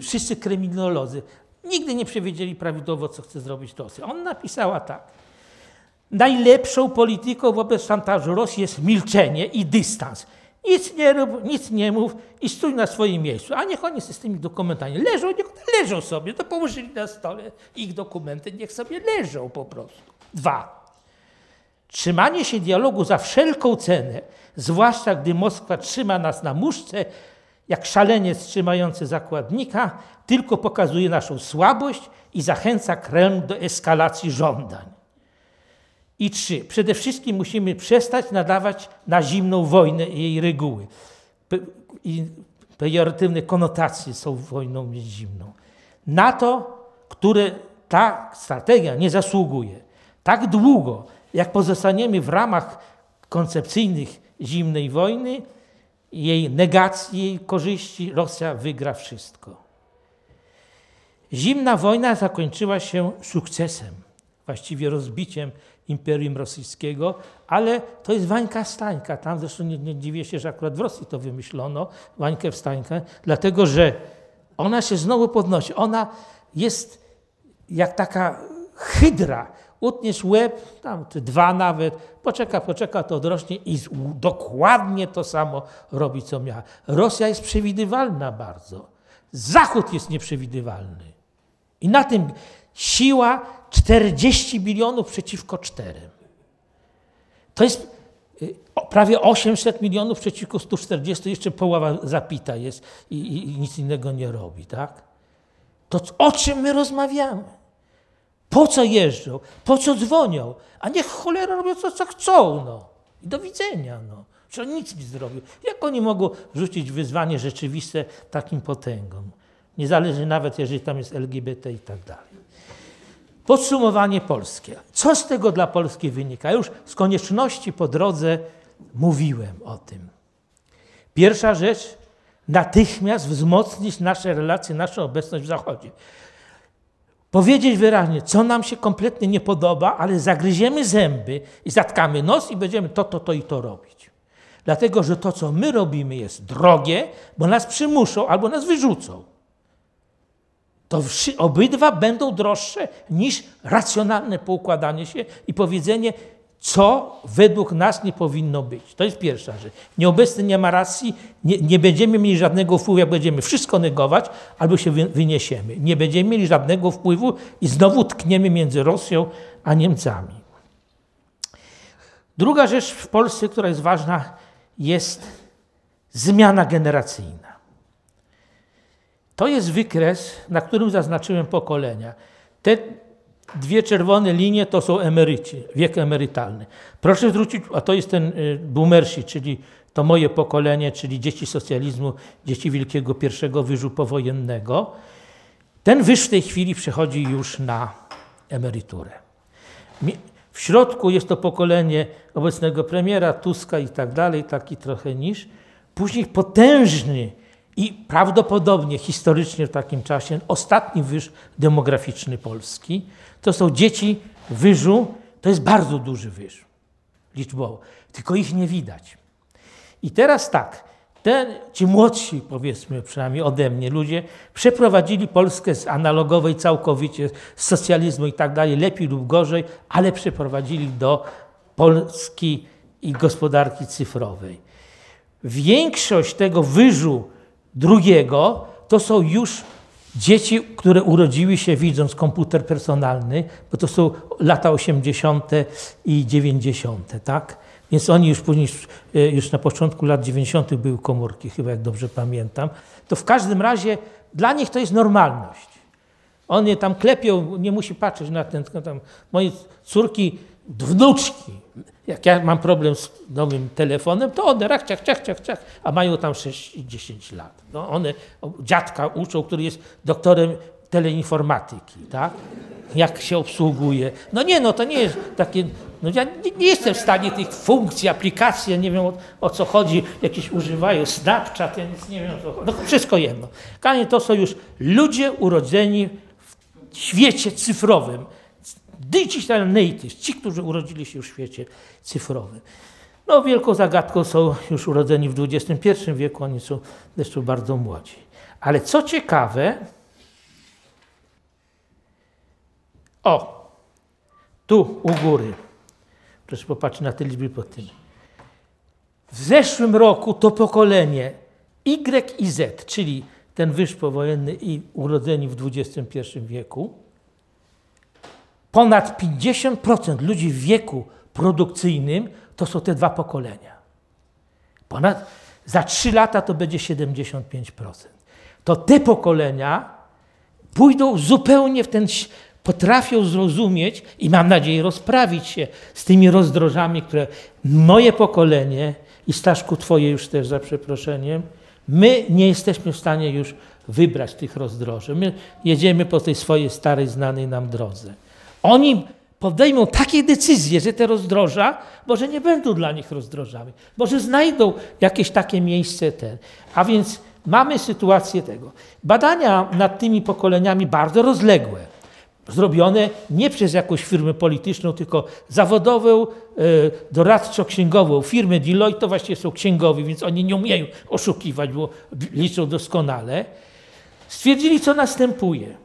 wszyscy kryminolodzy. Nigdy nie przewidzieli prawidłowo, co chce zrobić Rosja. On napisała tak. Najlepszą polityką wobec szantażu Rosji jest milczenie i dystans. Nic nie rób, nic nie mów i stój na swoim miejscu. A niech oni z tymi dokumentami leżą, niech leżą sobie. To położyli na stole ich dokumenty, niech sobie leżą po prostu. Dwa. Trzymanie się dialogu za wszelką cenę, zwłaszcza gdy Moskwa trzyma nas na muszce, jak szaleniec trzymający zakładnika, tylko pokazuje naszą słabość i zachęca Kreml do eskalacji żądań. I trzy, przede wszystkim musimy przestać nadawać na zimną wojnę i jej reguły. I pejoratywne konotacje są wojną zimną. Na to, które ta strategia nie zasługuje. Tak długo, jak pozostaniemy w ramach koncepcyjnych zimnej wojny, jej negacji, jej korzyści, Rosja wygra wszystko. Zimna wojna zakończyła się sukcesem, właściwie rozbiciem Imperium Rosyjskiego, ale to jest Wańka Stańka. Tam zresztą nie, nie dziwię się, że akurat w Rosji to wymyślono, Wańkę Wstańkę, dlatego że ona się znowu podnosi. Ona jest jak taka hydra. Utniesz łeb, tam dwa nawet, poczeka, poczeka, to odrośnie i dokładnie to samo robi, co miała. Rosja jest przewidywalna bardzo. Zachód jest nieprzewidywalny. I na tym siła 40 bilionów przeciwko 4. To jest y, prawie 800 milionów przeciwko 140, jeszcze połowa zapita jest i, i, nic innego nie robi, tak? To o czym my rozmawiamy? Po co jeżdżą? Po co dzwonią? A niech cholera robią to, co chcą, no. I do widzenia, no. Czy nic nie zrobił? Jak oni mogą rzucić wyzwanie rzeczywiste takim potęgom? Nie zależy nawet, jeżeli tam jest LGBT i tak dalej. Podsumowanie polskie. Co z tego dla Polski wynika? Już z konieczności po drodze mówiłem o tym. Pierwsza rzecz, natychmiast wzmocnić nasze relacje, naszą obecność w Zachodzie. Powiedzieć wyraźnie, co nam się kompletnie nie podoba, ale zagryziemy zęby i zatkamy nos i będziemy to, to, to i to robić. Dlatego, że to, co my robimy, jest drogie, bo nas przymuszą albo nas wyrzucą to obydwa będą droższe niż racjonalne poukładanie się i powiedzenie, co według nas nie powinno być. To jest pierwsza rzecz. Nieobecny nie ma racji, nie, nie będziemy mieli żadnego wpływu, jak będziemy wszystko negować, albo się wyniesiemy. Nie będziemy mieli żadnego wpływu i znowu tkniemy między Rosją a Niemcami. Druga rzecz w Polsce, która jest ważna, jest zmiana generacyjna. To jest wykres, na którym zaznaczyłem pokolenia. Te dwie czerwone linie to są emeryci, wiek emerytalny. Proszę zwrócić, a to jest ten y, boomersi, czyli to moje pokolenie, czyli dzieci socjalizmu, dzieci wielkiego pierwszego wyżu powojennego. Ten wyż w tej chwili przechodzi już na emeryturę. W środku jest to pokolenie obecnego premiera, Tuska i tak dalej, taki trochę niż. Później potężny i prawdopodobnie historycznie w takim czasie ostatni wyż demograficzny Polski to są dzieci wyżu, to jest bardzo duży wyż liczbowo, tylko ich nie widać. I teraz tak, ten, ci młodsi, powiedzmy przynajmniej ode mnie, ludzie przeprowadzili Polskę z analogowej całkowicie, z socjalizmu i tak dalej, lepiej lub gorzej, ale przeprowadzili do Polski i gospodarki cyfrowej. Większość tego wyżu drugiego to są już dzieci, które urodziły się widząc komputer personalny, bo to są lata 80. i 90., tak? Więc oni już później, e, już na początku lat 90. były komórki, chyba jak dobrze pamiętam. To w każdym razie dla nich to jest normalność. Oni tam klepią, nie musi patrzeć na ten. Tam, moje córki, wnuczki, jak ja mam problem z nowym telefonem, to one rach, ciach, ciach, ciach, ciach, a mają tam 6 i 10 lat. No one dziadka uczą, który jest doktorem teleinformatyki, tak? Jak się obsługuje. No nie, no to nie jest takie, no ja nie, nie jestem w stanie tych funkcji, aplikacji, ja nie wiem o, o, co chodzi, jakieś używają, Snapchat, ja nic nie wiem o co chodzi. No wszystko jedno. Kanie to są już ludzie urodzeni w świecie cyfrowym digital natives, ci, którzy urodzili się już w świecie cyfrowym. No, wielką zagadką są już urodzeni w XXI wieku, oni są zresztą bardzo młodzi. Ale co ciekawe, o, tu u góry, proszę popatrzeć na te liczby pod tym. W zeszłym roku to pokolenie Y i Z, czyli ten wyż powojenny i urodzeni w XXI wieku, ponad 50% ludzi w wieku produkcyjnym, to są te dwa pokolenia. Ponad, za trzy lata to będzie 75%. To te pokolenia pójdą zupełnie w ten, potrafią zrozumieć i mam nadzieję rozprawić się z tymi rozdrożami, które moje pokolenie i Staszku twoje już też za przeproszeniem, my nie jesteśmy w stanie już wybrać tych rozdroży. My jedziemy po tej swojej starej, znanej nam drodze. Oni podejmą takie decyzje, że te rozdroża może nie będą dla nich rozdrożami, może znajdą jakieś takie miejsce ten. A więc mamy sytuację tego. Badania nad tymi pokoleniami bardzo rozległe, zrobione nie przez jakąś firmę polityczną, tylko zawodową, e, doradczo-księgową. Firmy Deloitte to właściwie są księgowi, więc oni nie umieją oszukiwać, bo liczą doskonale. Stwierdzili, co następuje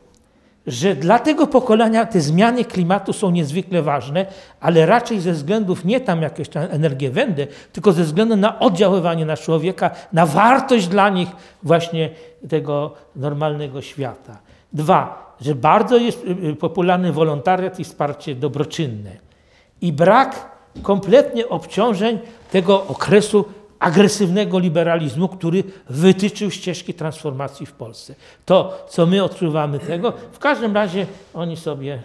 że dla tego pokolenia te zmiany klimatu są niezwykle ważne, ale raczej ze względów nie tam jakieś tam energię wędę, tylko ze względu na oddziaływanie na człowieka, na wartość dla nich właśnie tego normalnego świata. Dwa, że bardzo jest y, y, popularny wolontariat i wsparcie dobroczynne. I brak kompletnie obciążeń tego okresu agresywnego liberalizmu, który wytyczył ścieżki transformacji w Polsce. To, co my odczuwamy tego, w każdym razie oni sobie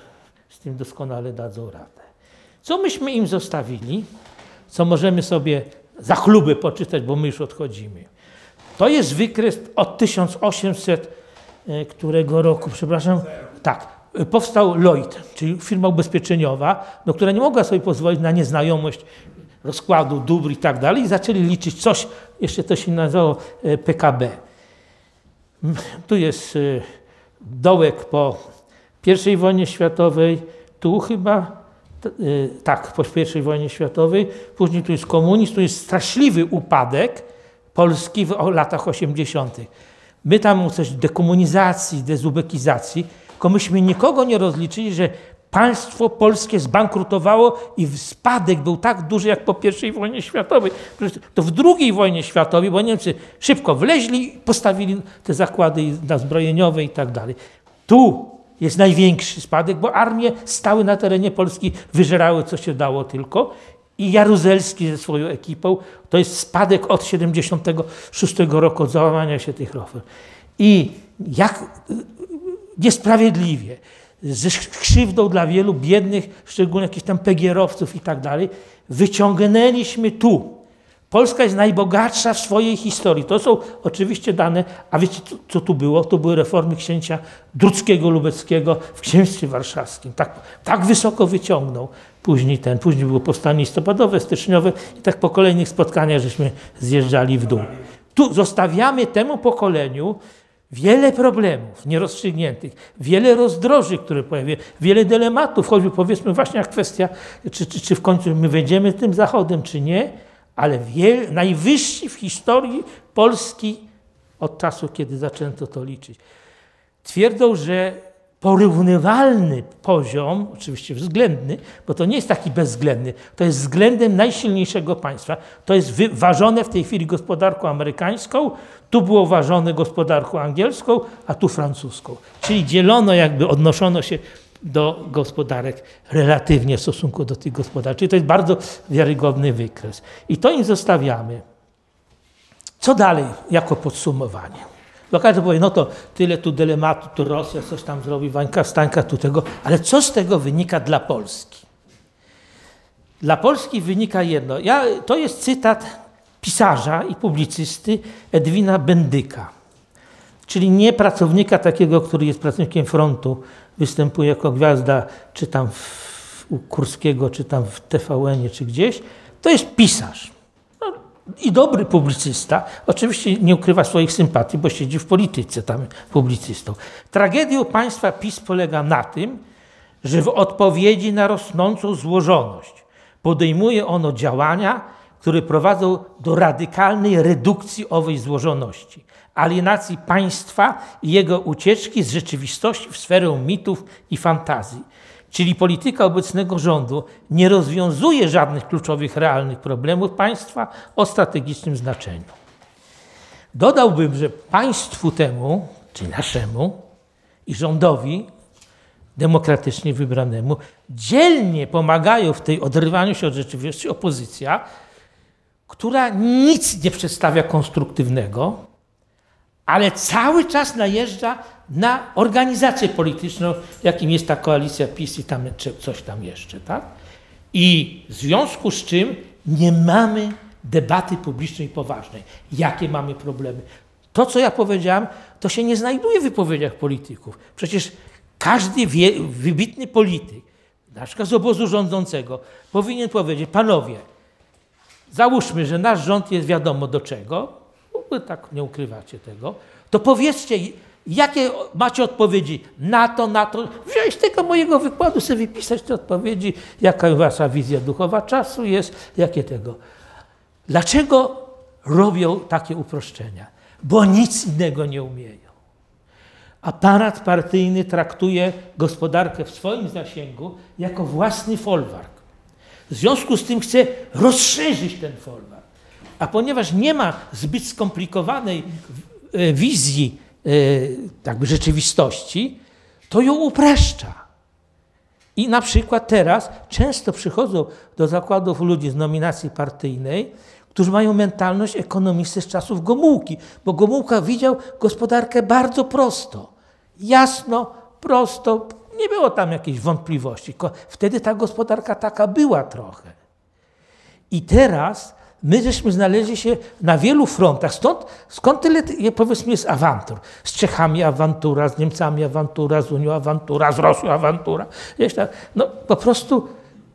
z tym doskonale dadzą radę. Co myśmy im zostawili, co możemy sobie za chluby poczytać, bo my już odchodzimy. To jest wykres od 1800 e, którego roku, przepraszam, tak, powstał Lloyd, czyli firma ubezpieczeniowa, no, która nie mogła sobie pozwolić na nieznajomość rozkładu dóbr i tak dalej i zaczęli liczyć coś, jeszcze to się nazywało e, PKB. Tu jest e, dołek po I wojnie światowej, tu chyba, e, tak, po I wojnie światowej, później tu jest komunizm, tu jest straszliwy upadek Polski w latach 80. My tam coś dekomunizacji, dezubekizacji, tylko myśmy nikogo nie rozliczyli, że Państwo polskie zbankrutowało i spadek był tak duży jak po I wojnie światowej. To w II wojnie światowej, bo Niemcy szybko wleźli, postawili te zakłady zbrojeniowe i tak dalej. Tu jest największy spadek, bo armie stały na terenie Polski, wyżerały co się dało tylko. I Jaruzelski ze swoją ekipą, to jest spadek od 76 roku, od załamania się tych reform. I jak niesprawiedliwie ze krzywdą dla wielu biednych, szczególnie jakichś tam pegierowców i tak dalej, wyciągnęliśmy tu. Polska jest najbogatsza w swojej historii. To są oczywiście dane, a wiecie co tu było? To były reformy księcia Druckiego Lubeckiego w księstwie warszawskim. Tak, tak wysoko wyciągnął później ten. Później było powstanie listopadowe, styczniowe i tak po kolejnych spotkaniach żeśmy zjeżdżali w dół. Tu zostawiamy temu pokoleniu Wiele problemów nierozstrzygniętych, wiele rozdroży, które pojawiły, wiele dylematów, choćby powiedzmy właśnie jak kwestia, czy, czy, czy w końcu my wejdziemy tym zachodem, czy nie, ale wiel, najwyższy w historii Polski od czasu, kiedy zaczęto to liczyć. Twierdzą, że porównywalny poziom, oczywiście względny, bo to nie jest taki bezwzględny, to jest względem najsilniejszego państwa. To jest ważone w tej chwili gospodarką amerykańską, tu było ważone gospodarką angielską, a tu francuską. Czyli dzielono, jakby odnoszono się do gospodarek relatywnie w stosunku do tych gospodarek. Czyli to jest bardzo wiarygodny wykres. I to im zostawiamy. Co dalej jako podsumowanie? Bo powie, no to tyle tu dylematu, tu Rosja coś tam zrobi, Wańka, Stańka, tu tego, ale co z tego wynika dla Polski? Dla Polski wynika jedno. Ja, to jest cytat pisarza i publicysty Edwina Bendyka, czyli nie pracownika takiego, który jest pracownikiem frontu, występuje jako gwiazda, czy tam w, u Kurskiego, czy tam w TVN-ie, czy gdzieś. To jest pisarz i dobry publicysta, oczywiście nie ukrywa swoich sympatii, bo siedzi w polityce tam publicystą. Tragedią państwa PiS polega na tym, że w odpowiedzi na rosnącą złożoność podejmuje ono działania, które prowadzą do radykalnej redukcji owej złożoności, alienacji państwa i jego ucieczki z rzeczywistości w sferę mitów i fantazji. Czyli polityka obecnego rządu nie rozwiązuje żadnych kluczowych, realnych problemów państwa o strategicznym znaczeniu. Dodałbym, że państwu temu, czyli naszemu i rządowi, demokratycznie wybranemu. Dzielnie pomagają w tej odrywaniu się od rzeczywistości opozycja, która nic nie przedstawia konstruktywnego, ale cały czas najeżdża na organizację polityczną, jakim jest ta koalicja PiS i tam, coś tam jeszcze. Tak? I w związku z czym nie mamy debaty publicznej poważnej. Jakie mamy problemy? To, co ja powiedziałem, to się nie znajduje w wypowiedziach polityków. Przecież każdy wie, wybitny polityk, na przykład z obozu rządzącego, powinien powiedzieć, panowie, załóżmy, że nasz rząd jest wiadomo do czego, wy tak nie ukrywacie tego, to powiedzcie, jakie macie odpowiedzi na to, na to. Wziąć tego mojego wykładu, sobie wypisać te odpowiedzi, jaka wasza wizja duchowa czasu jest, jakie tego. Dlaczego robią takie uproszczenia? Bo nic innego nie umieją. Aparat partyjny traktuje gospodarkę w swoim zasięgu jako własny folwark. W związku z tym chce rozszerzyć ten folwark. A ponieważ nie ma zbyt skomplikowanej e, wizji e, jakby rzeczywistości, to ją upraszcza. I na przykład teraz często przychodzą do zakładów ludzi z nominacji partyjnej, którzy mają mentalność ekonomisty z czasów Gomułki, bo Gomułka widział gospodarkę bardzo prosto, jasno, prosto, nie było tam jakiejś wątpliwości. Wtedy ta gospodarka taka była trochę. I teraz my żeśmy znaleźli się na wielu frontach. Stąd, skąd tyle, powiedzmy, jest awantur? Z Czechami awantura, z Niemcami awantura, z Unią awantura, z Rosją awantura. No po prostu,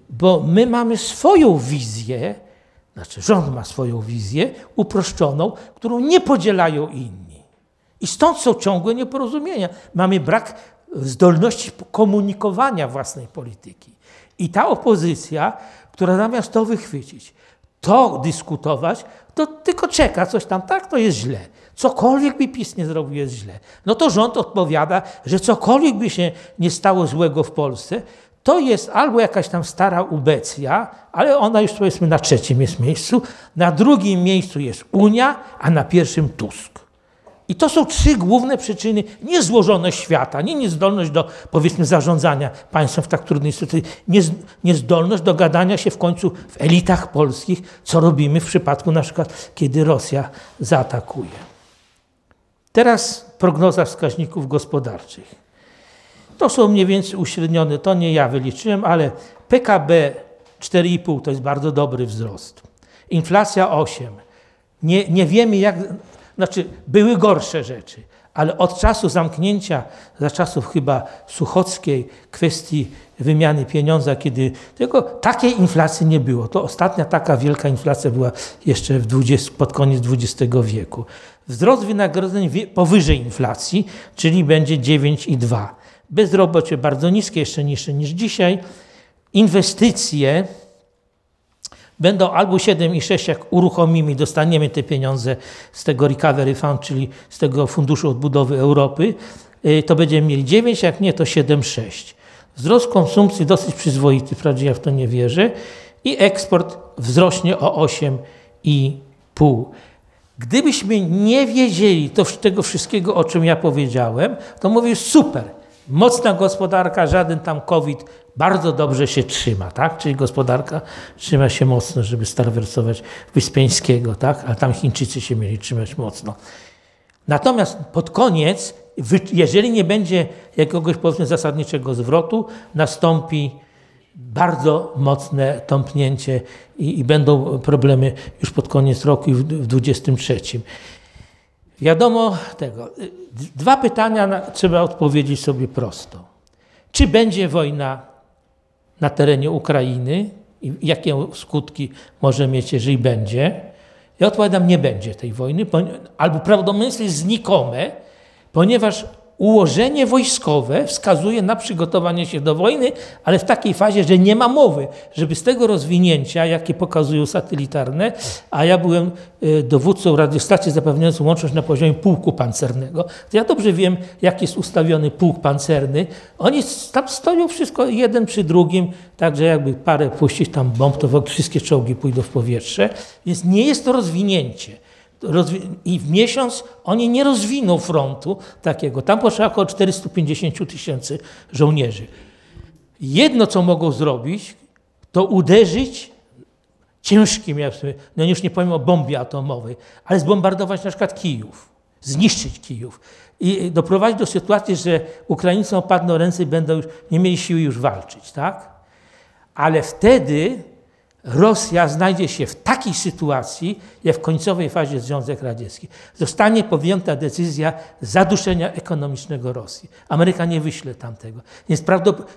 bo my mamy swoją wizję, znaczy rząd ma swoją wizję uproszczoną, którą nie podzielają inni. I stąd są ciągłe nieporozumienia. Mamy brak zdolności komunikowania własnej polityki. I ta opozycja, która zamiast to wychwycić, to dyskutować, to tylko czeka coś tam, tak, to jest źle. Cokolwiek by PiS nie zrobił, jest źle. No to rząd odpowiada, że cokolwiek by się nie stało złego w Polsce, to jest albo jakaś tam stara ubecja, ale ona już powiedzmy na trzecim jest miejscu, na drugim miejscu jest Unia, a na pierwszym Tusk. I to są trzy główne przyczyny niezłożoność świata, nie niezdolność do, powiedzmy, zarządzania państwem w tak trudnej sytuacji, niezdolność do gadania się w końcu w elitach polskich, co robimy w przypadku na przykład, kiedy Rosja zaatakuje. Teraz prognoza wskaźników gospodarczych. To są mniej więcej uśrednione, to nie ja wyliczyłem, ale PKB 4,5 to jest bardzo dobry wzrost. Inflacja 8. Nie, nie wiemy, jak, znaczy, były gorsze rzeczy, ale od czasu zamknięcia, za czasów chyba Suchockiej, kwestii wymiany pieniądza, kiedy tylko takiej inflacji nie było. To ostatnia taka wielka inflacja była jeszcze w 20, pod koniec XX wieku. Wzrost wynagrodzeń powyżej inflacji, czyli będzie 9,2. Bezrobocie bardzo niskie, jeszcze niższe niż dzisiaj. Inwestycje będą albo 7,6 jak uruchomimy, dostaniemy te pieniądze z tego Recovery Fund, czyli z tego Funduszu Odbudowy Europy, y, to będziemy mieli 9, jak nie to 7,6. Wzrost konsumpcji dosyć przyzwoity, wprawdzie ja w to nie wierzę, i eksport wzrośnie o 8,5. Gdybyśmy nie wiedzieli to, tego wszystkiego, o czym ja powiedziałem, to mówię super, mocna gospodarka, żaden tam COVID, bardzo dobrze się trzyma, tak? Czyli gospodarka trzyma się mocno, żeby starwersować Wyspiańskiego, tak? A tam Chińczycy się mieli trzymać mocno. Natomiast pod koniec, jeżeli nie będzie jakiegoś powiedzmy zasadniczego zwrotu, nastąpi bardzo mocne tąpnięcie i, i będą problemy już pod koniec roku i w 2023. Wiadomo tego. Dwa pytania trzeba odpowiedzieć sobie prosto. Czy będzie wojna na terenie Ukrainy i jakie skutki może mieć, jeżeli będzie. Ja odpowiadam, nie będzie tej wojny, albo prawdopodobieństwo jest znikome, ponieważ ułożenie wojskowe wskazuje na przygotowanie się do wojny, ale w takiej fazie, że nie ma mowy, żeby z tego rozwinięcia, jakie pokazują satelitarne, a ja byłem e, dowódcą radiostacji zapewniającą łączność na poziomie pułku pancernego, to ja dobrze wiem, jak jest ustawiony pułk pancerny. Oni tam stoją wszystko jeden przy drugim, także jakby parę puścić tam bomb, to wszystkie czołgi pójdą w powietrze, więc nie jest to rozwinięcie. I w miesiąc oni nie rozwiną frontu takiego. Tam potrzeba około 450 tysięcy żołnierzy. Jedno, co mogą zrobić, to uderzyć ciężkim, no już nie powiem o bombie atomowej, ale zbombardować na przykład Kijów, zniszczyć Kijów i doprowadzić do sytuacji, że Ukraińcom opadną ręce i będą już, nie mieli siły już walczyć, tak? Ale wtedy Rosja znajdzie się w takiej sytuacji, jak w końcowej fazie Związek Radziecki. Zostanie podjęta decyzja zaduszenia ekonomicznego Rosji. Ameryka nie wyśle tamtego. Więc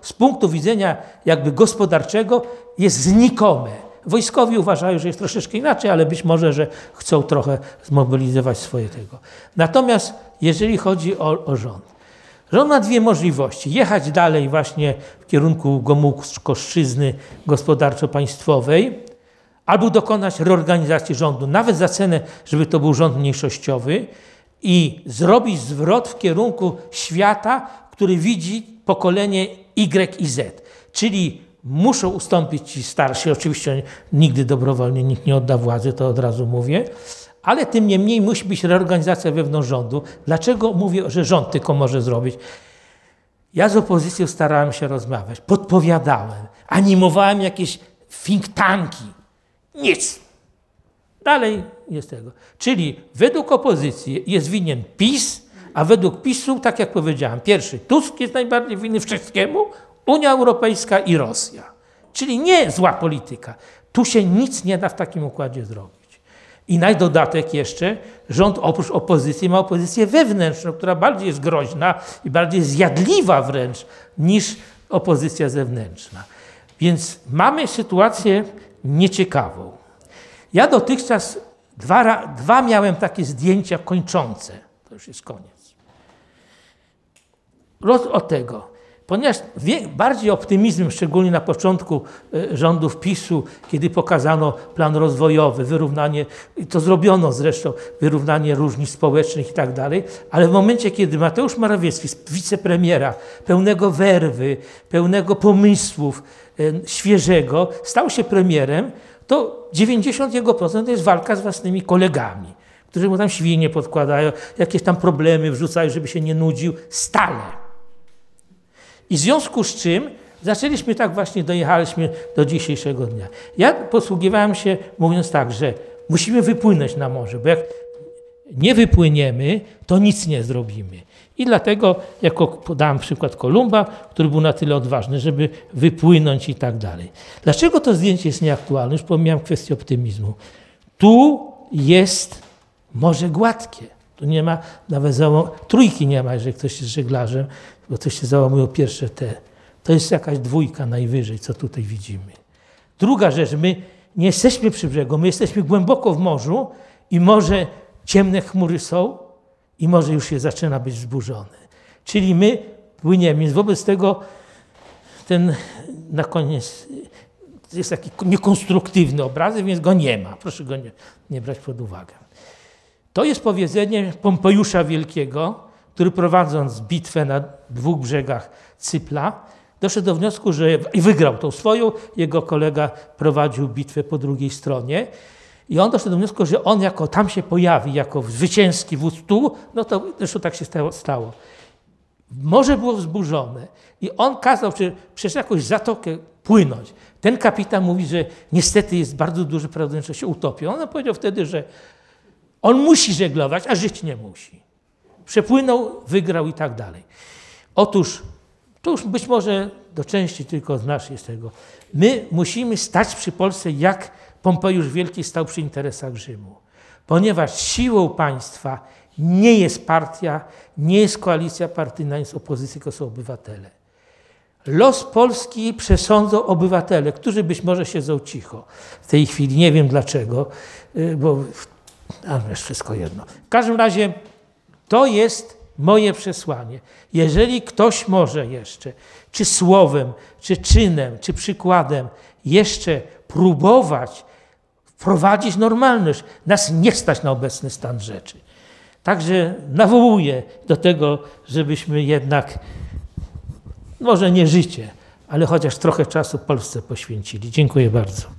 z punktu widzenia jakby gospodarczego jest znikome. Wojskowi uważają, że jest troszeczkę inaczej, ale być może, że chcą trochę zmobilizować swoje tego. Natomiast jeżeli chodzi o, o rząd, rząd ma dwie możliwości. Jechać dalej właśnie w kierunku Gomułkoszczyzny gospodarczo-państwowej, albo dokonać reorganizacji rządu, nawet za cenę, żeby to był rząd mniejszościowy i zrobić zwrot w kierunku świata, który widzi pokolenie Y i Z. Czyli muszą ustąpić ci starsi, oczywiście nigdy dobrowolnie nikt nie odda władzy, to od razu mówię, ale tym niemniej musi być reorganizacja wewnątrz rządu. Dlaczego mówię, że rząd tylko może zrobić? Ja z opozycją starałem się rozmawiać, podpowiadałem, animowałem jakieś think tanki. Nic. Dalej jest tego. Czyli według opozycji jest winien PiS, a według PiSu, tak jak powiedziałem, pierwszy Tusk jest najbardziej winny wszystkiemu, Unia Europejska i Rosja. Czyli nie zła polityka. Tu się nic nie da w takim układzie zrobić. I na dodatek jeszcze rząd oprócz opozycji ma opozycję wewnętrzną, która bardziej jest groźna i bardziej zjadliwa wręcz niż opozycja zewnętrzna. Więc mamy sytuację nieciekawą. Ja dotychczas dwa, dwa miałem takie zdjęcia kończące. To już jest koniec. Roz od tego ponieważ bardziej optymizm, szczególnie na początku e, rządów PiSu, kiedy pokazano plan rozwojowy, wyrównanie, to zrobiono zresztą, wyrównanie różnic społecznych i tak dalej, ale w momencie, kiedy Mateusz Morawiecki, wicepremiera, pełnego werwy, pełnego pomysłów, e, świeżego, stał się premierem, to 90% jego procent to jest walka z własnymi kolegami, którzy mu tam świnie podkładają, jakieś tam problemy wrzucają, żeby się nie nudził, stale. I w związku z czym zaczęliśmy tak właśnie, dojechaliśmy do dzisiejszego dnia. Ja posługiwałem się mówiąc tak, że musimy wypłynąć na morze, bo jak nie wypłyniemy, to nic nie zrobimy. I dlatego, jako podałem przykład Kolumba, który był na tyle odważny, żeby wypłynąć i tak dalej. Dlaczego to zdjęcie jest nieaktualne? Już pomijam kwestię optymizmu. Tu jest morze gładkie. Tu nie ma nawet trójki nie ma, jeżeli ktoś jest żeglarzem, bo to się załamują pierwsze te. To jest jakaś dwójka najwyżej, co tutaj widzimy. Druga rzecz, my nie jesteśmy przy brzegu, my jesteśmy głęboko w morzu i może ciemne chmury są i może już się zaczyna być wzburzone. Czyli my płyniemy, więc wobec tego ten na koniec jest taki niekonstruktywny obrazek, więc go nie ma. Proszę go nie, nie brać pod uwagę. To jest powiedzenie Pompejusza Wielkiego, który prowadząc bitwę na dwóch brzegach Cypla, doszedł do wniosku, że i wygrał tą swoją, jego kolega prowadził bitwę po drugiej stronie. I on doszedł do wniosku, że on jako tam się pojawi, jako zwycięski wódz tu, no to zresztą tak się stało. Morze było wzburzone i on kazał przez jakąś zatokę płynąć. Ten kapitan mówi, że niestety jest bardzo duży prawdopodobieństwo, że się utopią. On powiedział wtedy, że on musi żeglować, a żyć nie musi przepłynął, wygrał i tak dalej. Otóż, to już być może do części tylko z naszej z tego, my musimy stać przy Polsce, jak Pompejusz Wielki stał przy interesach Rzymu. Ponieważ siłą państwa nie jest partia, nie jest koalicja partyjna, jest opozycja, tylko są obywatele. Los Polski przesądzą obywatele, którzy być może siedzą cicho. W tej chwili nie wiem dlaczego, y, bo a, jest wszystko jedno. W każdym razie to jest moje przesłanie. Jeżeli ktoś może jeszcze, czy słowem, czy czynem, czy przykładem, jeszcze próbować wprowadzić normalność, nas nie stać na obecny stan rzeczy. Także nawołuję do tego, żebyśmy jednak, może nie życie, ale chociaż trochę czasu Polsce poświęcili. Dziękuję bardzo.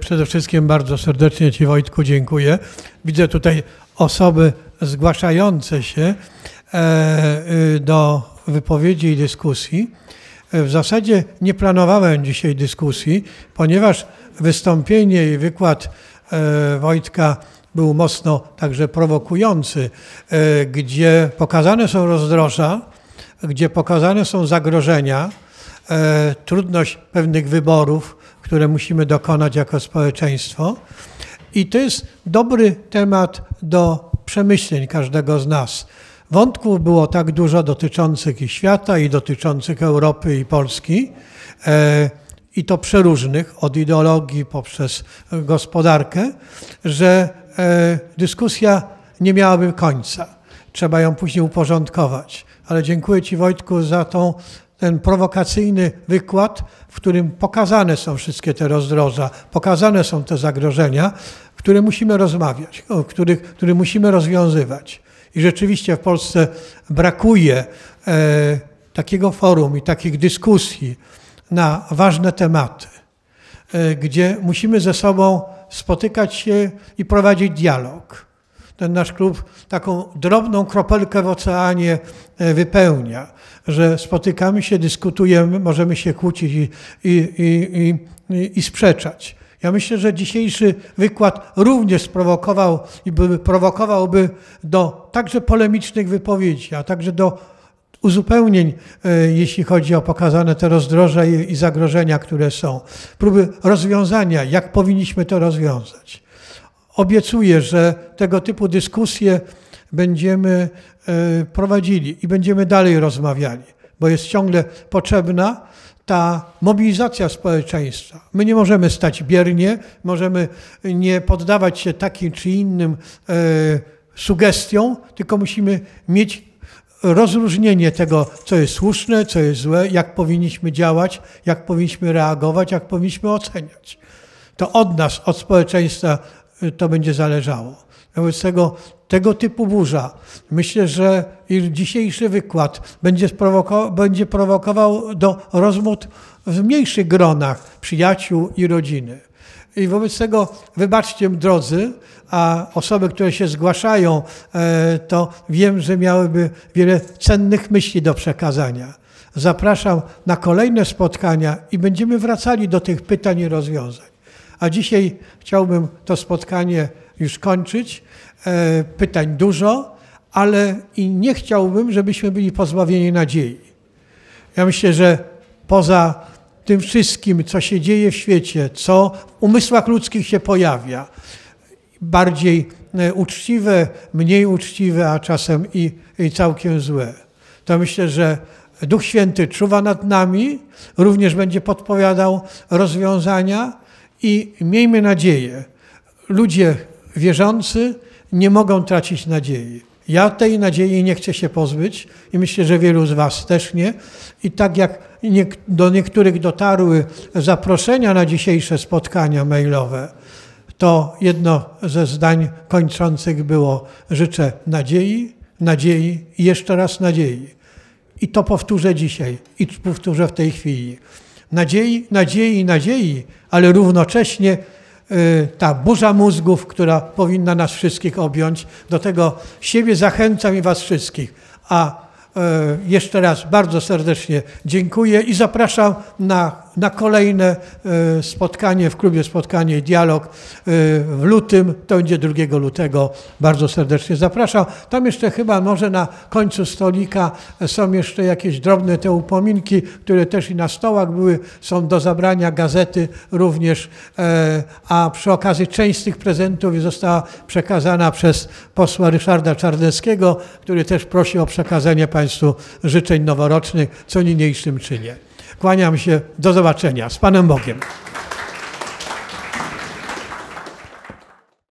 Przede wszystkim bardzo serdecznie Ci Wojtku dziękuję. Widzę tutaj osoby zgłaszające się e, e, do wypowiedzi i dyskusji. E, W zasadzie nie planowałem dzisiaj dyskusji, ponieważ wystąpienie i wykład e, Wojtka był mocno także prowokujący, e, gdzie pokazane są rozdroża, gdzie pokazane są zagrożenia, trudność pewnych wyborów, które musimy dokonać jako społeczeństwo. I to jest dobry temat do przemyśleń każdego z nas. Wątków było tak dużo dotyczących i świata, i dotyczących Europy i Polski, e, i to przeróżnych, od ideologii poprzez gospodarkę, że e, dyskusja nie miałaby końca. Trzeba ją później uporządkować. Ale dziękuję Ci Wojtku za tą, ten prowokacyjny wykład, w którym pokazane są wszystkie te rozdroża, pokazane są te zagrożenia, które musimy rozmawiać, o których, które musimy rozwiązywać. I rzeczywiście w Polsce brakuje e, takiego forum i takich dyskusji na ważne tematy, e, gdzie musimy ze sobą spotykać się i prowadzić dialog. Ten nasz klub taką drobną kropelkę w oceanie e, wypełnia, że spotykamy się, dyskutujemy, możemy się kłócić i, i, i, i, i sprzeczać. Ja myślę, że dzisiejszy wykład również sprowokował i by, prowokowałby do także polemicznych wypowiedzi, a także do uzupełnień, e, jeśli chodzi o pokazane te rozdroża i, i zagrożenia, które są. Próby rozwiązania, jak powinniśmy to rozwiązać. Obiecuję, że tego typu dyskusje będziemy e, prowadzili i będziemy dalej rozmawiali, bo jest ciągle potrzebna ta mobilizacja społeczeństwa. My nie możemy stać biernie, możemy nie poddawać się takim czy innym e, sugestiom, tylko musimy mieć rozróżnienie tego, co jest słuszne, co jest złe, jak powinniśmy działać, jak powinniśmy reagować, jak powinniśmy oceniać. To od nas, od społeczeństwa y, to będzie zależało. Wobec tego, tego typu burza, myślę, że dzisiejszy wykład będzie, sprowoko- będzie prowokował do rozmów w mniejszych gronach przyjaciół i rodziny. I wobec tego wybaczcie drodzy, a osoby, które się zgłaszają, e, to wiem, że miałyby wiele cennych myśli do przekazania. Zapraszam na kolejne spotkania i będziemy wracali do tych pytań i rozwiązań. A dzisiaj chciałbym to spotkanie już kończyć. E, Pytań dużo, ale i nie chciałbym, żebyśmy byli pozbawieni nadziei. Ja myślę, że poza tym wszystkim, co się dzieje w świecie, co w umysłach ludzkich się pojawia, bardziej e, uczciwe, mniej uczciwe, a czasem i, i całkiem złe, to myślę, że Duch Święty czuwa nad nami, również będzie podpowiadał rozwiązania i miejmy nadzieję, ludzie wierzący nie mogą tracić nadziei. Ja tej nadziei nie chcę się pozbyć i myślę, że wielu z Was też nie. I tak jak do niektórych dotarły zaproszenia na dzisiejsze spotkania mailowe, to jedno ze zdań kończących było życzę nadziei, nadziei i jeszcze raz nadziei. I to powtórzę dzisiaj i powtórzę w tej chwili. Nadziei, nadziei, nadziei, ale równocześnie ta burza mózgów, która powinna nas wszystkich objąć. Do tego siebie zachęcam i Was wszystkich. A y, jeszcze raz bardzo serdecznie dziękuję i zapraszam na, na kolejne y, spotkanie w klubie Spotkanie i Dialog y, w lutym. To będzie 2 lutego. Bardzo serdecznie zapraszam. Tam jeszcze chyba może na końcu stolika są jeszcze jakieś drobne te upominki, które też i na stołach były. Są do zabrania gazety również, e, a przy okazji część z tych prezentów została przekazana przez posła Ryszarda Czarneckiego, który też prosi o przekazanie Państwu życzeń noworocznych, co niniejszym czynię. Kłaniam się, do zobaczenia. Z Panem Bogiem.